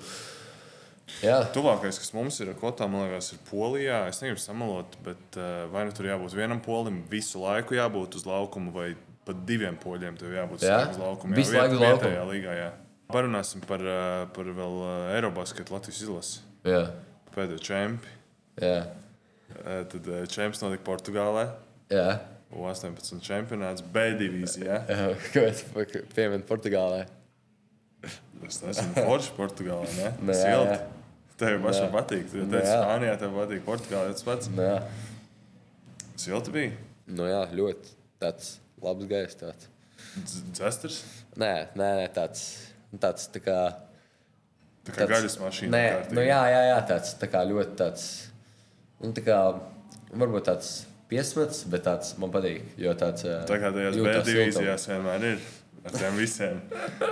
jā,
Tuvākais, kas mums ir ar kvotām, man liekas, ir Polijā. Es negribu samalot, bet uh, vai nu tur jābūt vienam polim, visu laiku jābūt uz laukuma, vai pat diviem poļiem tur jābūt
Jā?
uz laukuma.
Visu laiku uz laukuma.
līgā. Jā. Parunāsim par, uh, par vēl uh, Eirobasketu Latvijas izlasi.
jā,
Pēdējo čempi.
jā,
tad čempions notika Portugālē.
jā.
U18 čempionāts B divīzijā.
jā. Kāpēc piemēram Portugālē?
Es esmu forši Portugālē. Ne?
Jā,
Silti. Tev pašam patīk. Tu
Nu,
teici,
jā.
Spānijā tev patīk, Portugālē tas pats.
Nu, jā.
Silti bija.
Nu, jā, ļoti tāds labs gaiss. Tāds.
Dz- Dzesters.
Nē, nē, nē tāds, tāds tā kā.
Tā kā gaļas mašīna.
Nē,
kārtīgi.
nu, jā, jā, jā, tāds tā kā ļoti tāds. Nu, tā kā, varbūt tāds piesmets, bet tāds man patīk. Jo tāds
Tā kā tajās B divīzijās vienmēr ir. Ar tiem visiem.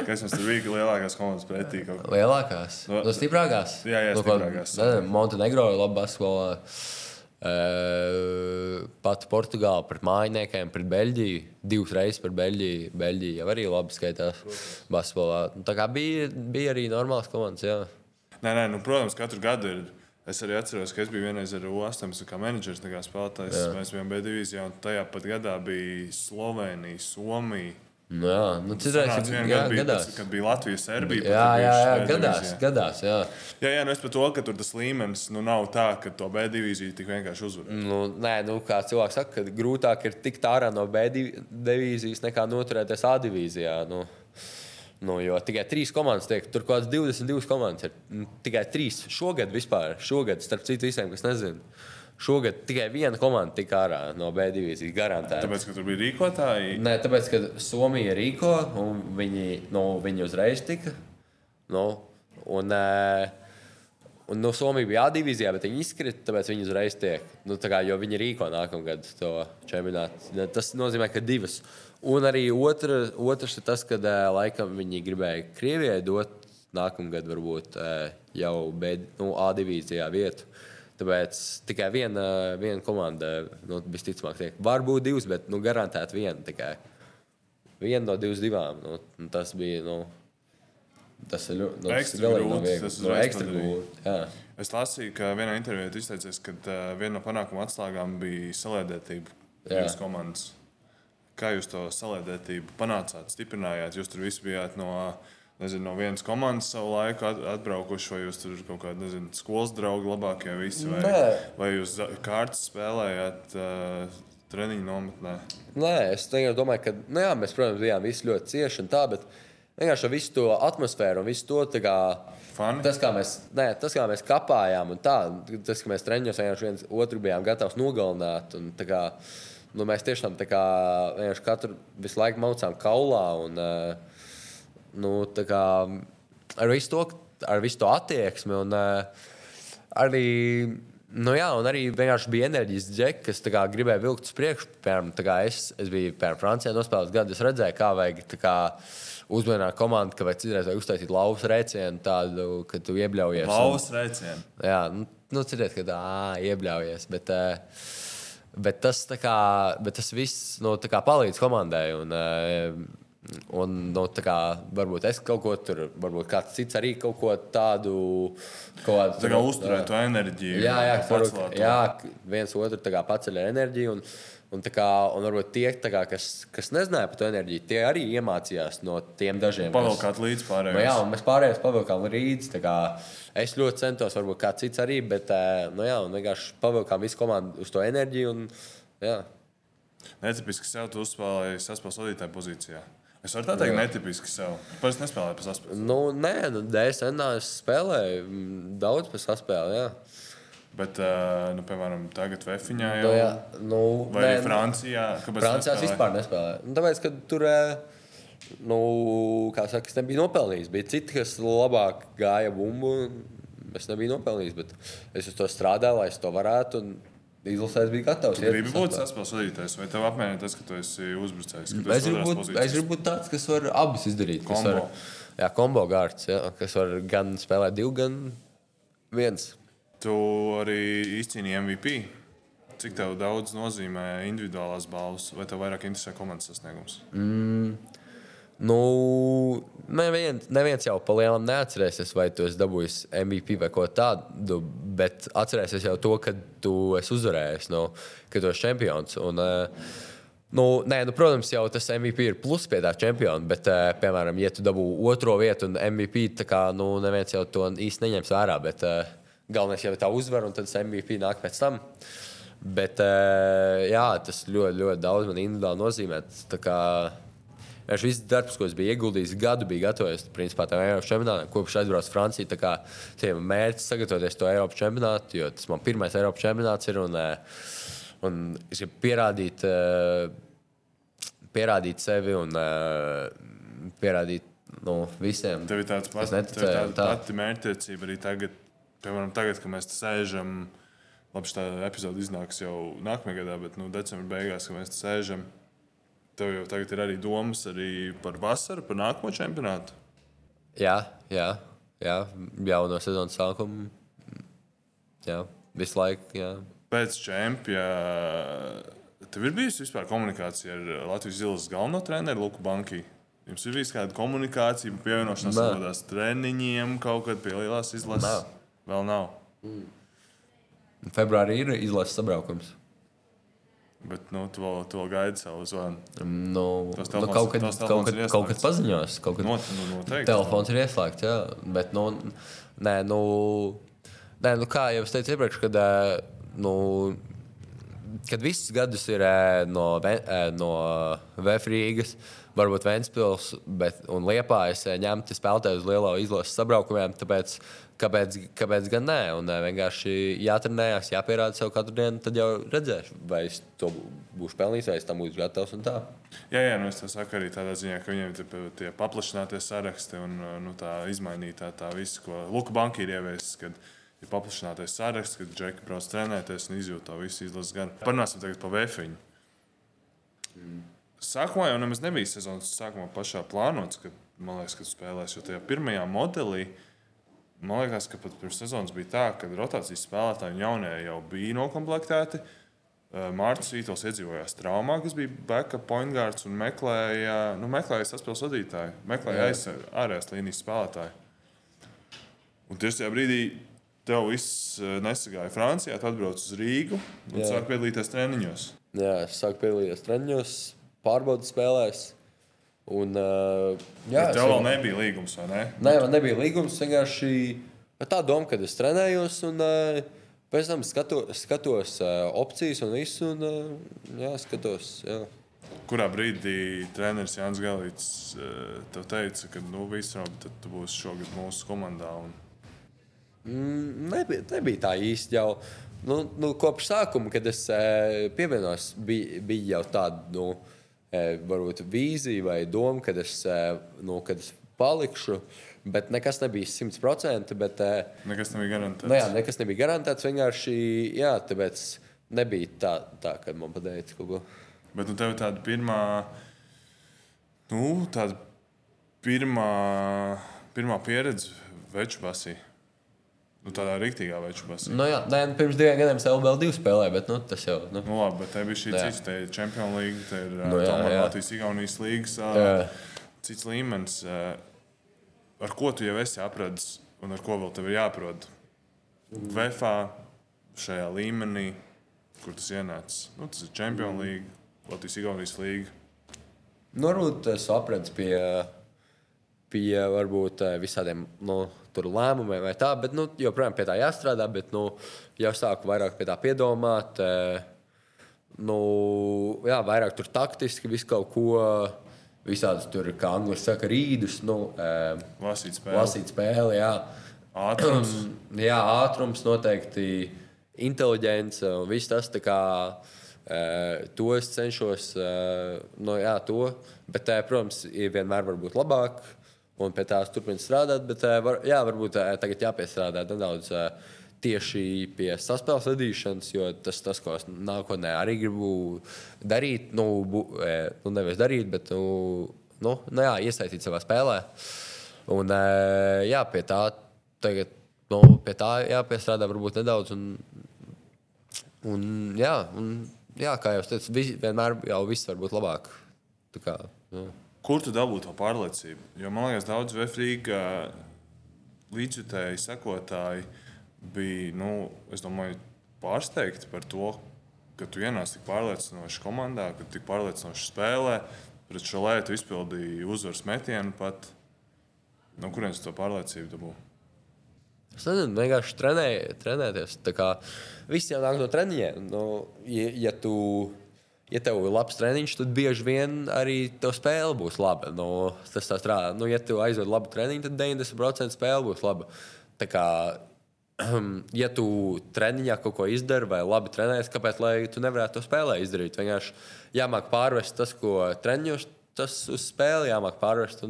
Kas mums tur bija lielākās komandas pretī? Kaut... kā.
Lielākās,
No-
no, no stiprākās.
Jā, jā,
ko-
stiprākās.
ne, Montenegro ir laba basketbolā. Uh, pat Portugāla pret mājiniekiem, pret Beļģiju. Divas reizes pret Beļģiju. Beļģija jau arī labi skaitās basketbolā. Tā kā bija, bija arī normāls komandas. Jā.
Nē, nē, nu, protams, katru gadu ir. Es arī atceros, ka es biju vienreiz ar U18 kā menedžers, kā spēlētājs. Jā. Mēs bijām B divīzijā, un tajā pat gadā bija Slovenija, Somija.
Nu, jā, nu,
Sanāca,
ir jā,
bija
gadās.
kad bija Latvija, Serbija.
Jā, jā, jā,
B
gadās, gadās. Jā.
Jā, jā, nu es par to, ka tur tas līmenis nu, nav tā, ka to B divīziju tik vienkārši uzvar.
Nu, nē, nu, kā cilvēks saka, ka grūtāk ir tikt ārā no B div- divīzijas nekā noturēties A divīzijā. Nu, nu, jo tikai trīs komandas tiek, tur kaut kāds 22 komandas ir. Nu, Tikai trīs šogad vispār, šogad, starp citu visiem, kas nezina. Šogad tikai viena komanda tika ārā no B divīzijas garantēta.
Tāpēc, ka tur bija rīkotāji.
Nē, tāpēc, ka Somija rīko, un viņi, nu, viņi uzreiz tika. Nu, un, ē, Un no Somijas bija A divīzijā, bet viņi izkrita, tāpēc viņi uzreiz tiek. Nu, tā kā, jo viņi rīko nākamgad to čempionātu. Tas nozīmē, ka divas. Un arī otra, otrs ir tas, ka laikam viņi gribēja Krievijai dot nākamgad varbūt jau B, nu, A divīzijā vietu. Tāpēc tikai viena, viena komanda, nu, visticamāk, tiek. Varbūt divas, bet nu, garantēti viena tikai. Viena no divas divām. Nu, tas bija. Nu, Tas ir ļoti nu,
grūti. Tas
ir no ekstra grūti.
Es lasīju, ka vienā intervijā izteicāt, ka uh, viena no panākuma atslēgām bija salēdētība jūsu komandas. Kā jūs to salēdētību panācāt, stiprinājāt? Jūs tur visi bijāt no, nezinu, no vienas komandas savu laiku atbraukuši, vai jūs tur kaut kādi nezinu, skolas draugi labākie visi, vai, Nē. vai jūs kārtas spēlējāt uh, treniņu nometnē?
Nē, es domāju, ka nu, jā, mēs, protams, bijām visi ļoti cieši un tā, bet vienkārši visu to atmosfēru un visu to. Kā,
Fani.
tas, kā mēs, ne, tas, kā mēs kapājām, un tā, tas, ka mēs treniņos viens otru bijām gatavi nogalināt. Un, kā, nu, mēs tiešām kā, katru visu laiku maucām kaulā. Un, nu, kā, ar, visu to, ar visu to attieksmi. Un, arī, nu, jā, un arī vienkārši bija enerģijas džeki, kas kā, gribēja vilkt uz priekšu. Piemēram, es, es biju piemēram, Francijā nospēlējis gadu, es redzēju, kā vajag. Kā, uzmanīga komanda, ka citreiz vajag uztaisīt lauvu rēcienu, tādu, ka tu iebļaujies.
Lauvu rēcienu.
Jā, nu, nu citreiz, ka tā iebļaujies. Bet, uh, bet, tas, kā, bet tas viss nu, palīdz komandai. Un, uh, Un, nu, kā, varbūt es kaut ko tur, varbūt kāds cits arī kaut ko tādu.
Kādu, tā kā uzturēt to enerģiju.
Jā, jā, varbūt, jā viens otru paceļ enerģiju. Un, Un, kā, un varbūt tie, kā, kas, kas nezināja par to enerģiju, tie arī iemācījās no tiem dažiem.
Pavilkāt līdzi pārējiem.
Nu, jā, un mēs pārējiem pavilkām līdzi. Kā, es ļoti centos, varbūt kāds cits arī, bet nu, jā, vienkārši pavilkām visu komandu uz to enerģiju. Un, jā.
Netipiski sev tu uzspēlēji saspēles vadītāja pozīcijā. Es varu tā teikt, jā. netipiski sev. Pēc tam nespēlēju pa saspēli.
Nu, nē, nu, DSN es spēlēju mm, daudz pa saspēli. Jā.
Bet, nu, piemēram, tagad Vēfiņā
jau nu, jā, nu,
vai nē, arī Francijā.
Francijā es vispār nespēlēju. Nu, tāpēc, ka tur, nu, kā saka, es nebiju nopelnījis. Bija citi, kas labāk gāja bumbu. Es nebiju nopelnījis, bet es uz to strādāju, lai es to varētu. Izlasēs bija gatavs.
Jūs gribat būt saspēles vadītājs, vai tev apmierina tas, ka tu esi uzbrucējs?
Es gribu būt, es gribu būt tāds, kas var abus izdarīt. Kombo. Var, jā, kombo gārds, jā, kas var gan spēlēt divu, gan viens.
Tu arī izcīnīji MVP. Cik tev daudz nozīmē individuālās balvas, vai tev vairāk interesē komandas sasniegums?
Mm. Nu, neviens, neviens jau pa lielam neatcerēsies, vai tu esi dabūjis MVP vai ko tādu, bet atcerēsies jau to, ka tu esi uzvarējis, nu, ka tu esi čempions. Un, uh, Nu, nē, nu, protams, jau tas MVP ir plus pie tā čempiona, bet, uh, piemēram, ja tu dabū otro vietu un MVP, tad kā, nu, neviens jau to īsti neņems vērā. Bet, uh, Galvenais jau ir tā uzvara, un tad MVP nāk pēc tam. Bet eh, jā, tas ļoti, ļoti daudz man individuāli nozīmē. Viņš viss darbs, ko es biju ieguldījis, gadu bija gatavojies principā, tam Eiropas čempionātam, kopš aizbraucu uz Franciju. Tā kā tiem mērķis sagatavoties to Eiropas čempionātu, jo tas man pirmais Eiropas čempionāts ir. Un, eh, un es gribu pierādīt, eh, pierādīt sevi un pierādīt nu, visiem.
Tev ir tāds pats, tev ir tāda pati mērķtiecība arī tagad piemēram, tagad, kad mēs sēžam, labi, tā epizode iznāks jau nākamajā gadā, bet nu, decembrī beigās, kad mēs sēžam, tev jau tagad ir arī domas arī par vasaru, par nākamo čempionātu.
Jā, jā, jā jau no sezonas sākuma. Jā, visu laiku. Jā.
Pēc čempionāta. Tev ir bijusi vispār komunikācija ar Latvijas Zilas galveno treneru Luku Banku? Jums ir bijusi kāda komunikācija, pievienošanās kādās treniņiem, kaut kad pie lielās izlases? Nā. Vēl nav. Mm.
Februārī ir izlases sabraukums.
Bet nu, tu vēl, tu vēl gaidi savu zvanu.
Nu, telefons, nu, kaut kad, kaut kad, kaut kad paziņos. Kaut kad
Not, nu, noteikti,
telefons ir ieslēgts, jā. Bet, nu, nē, nu, nē, nu, kā jau es teicu iepriekš, kad, nu, kad visus gadus ir no, no Vēfrīgas, varbūt Ventspils un Liepājas ņemti spēlētāji uz lielo izlases sabraukumiem, tāpēc Kāpēc, kāpēc gan nē? Un eh, vienkārši jātrenējas, jāpierāda sev katru dienu, tad jau redzēšu, vai es to būšu pelnījis, vai es tam būšu gatavs.
Jā, jā nu es saku arī tādā ziņā, ka viņiem ir tie paplašinātie saraksti un nu, tā izmainītā tā viss, ko Luka Banka ir ieviesis. ir paplašinātais saraksts, kad Džeki brauc trenēties un izjūt to visu izlases garu. Parunāsim tagad par Vēfiņu. Sākumā jau nemaz nebija sezonas sākumā pašā plānots, ka, man liekas, ka spēlēs, jo tajā pirmajā modelī Man liekas, ka pat pirms sezonas bija tā, ka rotācijas spēlētāji un jaunie jau bija noklāpti. Mārcis Vītols iedzīvojās traumā, kas bija backup pointgārds un meklēja, nu, meklēja saspēles vadītāju, meklēja ārējās līnijas spēlētāju. Un tieši tajā brīdī tev viss nesagāja Francijā, tu atbrauc uz Rīgu un sāk piedalīties treniņos.
Jā, es sāku piedalīties treniņos, pārbaudas spēlēs. Un, uh, jā,
Bet tev vēl nebija līgums, vai ne?
Nē, man nebija līgums. Vienkārši tā doma, kad es trenējos, un uh, pēc tam skato, skatos uh, opcijas un visu. Un, uh, jā, skatos, jā.
Kurā brīdī treneris Jānis Galīts uh, tev teica, ka nu, viss Robi, tad tu būsi šogad mūsu komandā? Un...
Mm, nebija, nebija tā īsti jau. Nu, nu, kopš sākuma, kad es uh, pievienos, bija, bija jau tāda. Nu, varbūt vīzija vai doma, kad es, nu, kad es palikšu. Bet nekas nebija 100%. Bet,
nekas nebija garantēts.
Nu, jā, nekas nebija garantēts. Vienkārši jā, tāpēc nebija tā, tā kad man pateica kaut ko.
Bet nu, tev ir tāda pirmā, nu, tāda pirmā, pirmā pieredze veču basī. Nu, tādā rīktīgā basī.
Nu, jā, nē, nu, pirms diviem gadiem es LBL2 spēlēju, bet nu, tas jau. Nu.
Nu, labi, bet te bija šī cits, te ir Champions League, te ir nu, jā, jā. Latvijas Igaunijas jā. cits līmenis. Ar ko tu jau esi apradis un ar ko vēl tev ir jāprod? VFā šajā līmenī, kur tas ienācis. Nu, tas ir Champions League, Latvijas Igaunijas līga.
Nu, varbūt es apredzu pie, pie varbūt visādiem. Nu, tur lēmumiem vai tā, bet nu, joprojām pie tā jāstrādā. Bet nu, jau sāku vairāk pie tā piedomāt. Nu, jā, vairāk tur taktiski visu kaut ko. Visādi tur, kā angļuiski saka, rīdus. Nu,
lasīt spēli.
Lasīt spēli jā.
Ātrums.
jā, ātrums noteikti. Inteliģence un viss tas, kā, to es cenšos. Nu, jā, to. Bet, protams, vienmēr var būt labāk un pie tās turpināt strādāt. Bet, eh, var, jā, varbūt eh, tagad jāpiestrādā nedaudz eh, tieši pie saspēles radīšanas, jo tas, tas ko es nākotnē arī gribu darīt, nu, bu, nu nevis darīt, bet nu, nu, nu, jā, iesaistīt savā spēlē. Un jā, pie tā tagad. Nu, pie tā jāpiestrādā varbūt nedaudz. Un, un, jā, un, jā, kā jau teicu, vienmēr jau viss var būt labāk. Tā kā, jā.
Kur tu dabūji to pārliecību? Jo man liekas, daudz Vēfrīga līdzjutēji, sekotāji bija nu, domāju, pārsteigti par to, ka tu ienāc tik pārliecinoši komandā, ka tik pārliecinoši spēlē. Pret šo lietu izpildīja uzvaras metienu pat. No kurienes to pārliecību dabūji?
Es nezinu, vienkārši trenēju, trenēties. Viss jau nāk no treniņiem. Nu, ja, ja tu ja tev ir labs treniņš, tad bieži vien arī tev spēle būs laba. Nu, tas tā strādā. Nu, ja tu aizved labu treniņu, tad 90% spēle būs laba. Tā kā, ja tu treniņā kaut ko izdari vai labi trenējies, kāpēc tu nevarētu to spēlē izdarīt? Vienkārši jāmāk pārvest tas, ko treniņos, tas uz spēli jāmāk pārvest.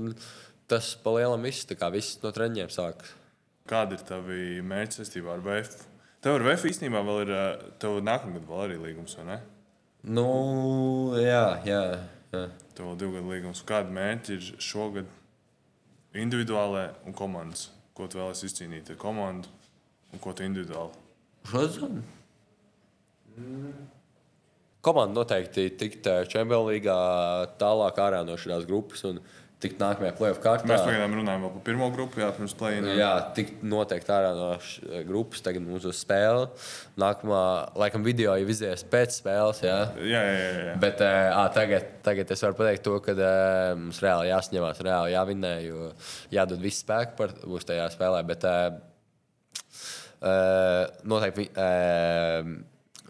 Tas pa lielam viss, viss no treniņiem sākas.
Kādi ir tavi mērķi saistībā ar VF? Tev ar VF īstenībā vēl ir, tev nākamgad vēl arī līgums, vai ne?
Nu, jā, jā. jā.
Tev vēl divu gadu līgums. Kādi mērķi ir šogad individuālajā un komandas? Ko tu vēlēsies izcīnīt ar komandu un ko tu individuāli?
Šodien? Mm. Komanda noteikti tikt Champions League tālāk ārā no šīs grupas. Un, tikt nākamajā plēsoņa kārtā.
Mēs pagaidām runājam par pirmo grupu, jā, pirms plēsoņa.
Jā, tikt noteikti ārā no grupas, tagad mums uz spēle. Nākamā, laikam, video jau izies pēc spēles. Jā,
jā, jā. jā.
Bet ā, tagad, tagad es varu pateikt to, ka mums reāli jāsņemās, reāli jāvinē, jo jādod viss spēks par būs tajā spēlē. Bet, noteikti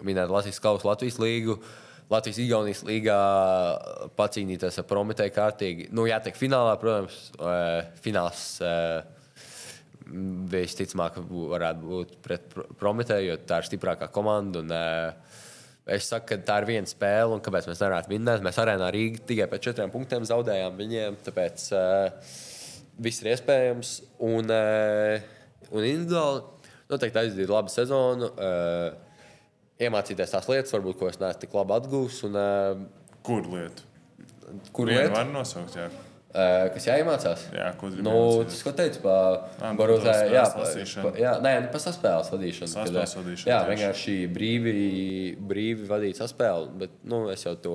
minēt Latvijas kausa Latvijas līgu. Latvijas-Igaunijas līgā pacīnīties ar Prometēju kārtīgi. Nu, jātiek finālā, protams, fināls visticamāk varētu būt pret Prometēju, jo tā ir stiprākā komanda. Un, es saku, ka tā ir viena spēle, un kāpēc mēs nevarētu vinnēt. Mēs arēnā Rīgā tikai pēc četriem punktiem zaudējām viņiem, tāpēc viss ir iespējams. Un, un individuāli noteikti aizdīt labu sezonu, uh, iemācīties tās lietas, varbūt, ko es neesmu tik labi atgūs. Un, uh,
Kur lietu?
kur lietas,
var nosaukt, jā.
uh, kas jāiemācās?
Jā, ko gribi
Nu, tas, ko teicu par
Ā, par
Barozē, jā, pa- pa- jā, nē, nu, par saspēles vadīšanu. kad,
Saspēles vadīšanu,
Jā,
tieši.
vienkārši brīvi, brīvi vadīt saspēli, bet nu, es jau to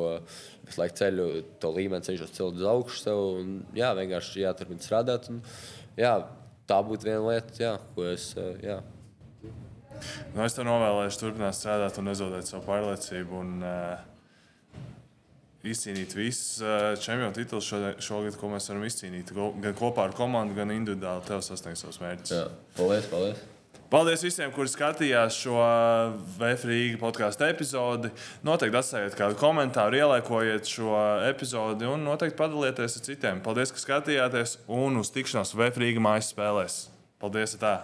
visu laiku ceļu, to līmeni cenšos celt uz augšu sev. Un, jā, vienkārši jāturpina strādāt. Un, jā, tā būtu viena lieta, jā, ko es. eh, Jā.
Nu, es tev novēlēšu turpināt strādāt un nezaudēt savu pārliecību. Un, uh, Izcīnīt visus uh, čempionu titulus šogad, ko mēs varam izcīnīt. Gan kopā ar komandu, gan individuāli tev sasniegt savus mērķus.
Jā. Paldies, paldies!
Paldies visiem, kuri skatījās šo VFRīga podkāstu epizodi. Noteikti atstājiet kādu komentāru, ieliekojiet šo epizodi un noteikti padalieties ar citiem. Paldies, ka skatījāties un uz tikšanos VFRīga mājas spēlēs. Paldies! Tā.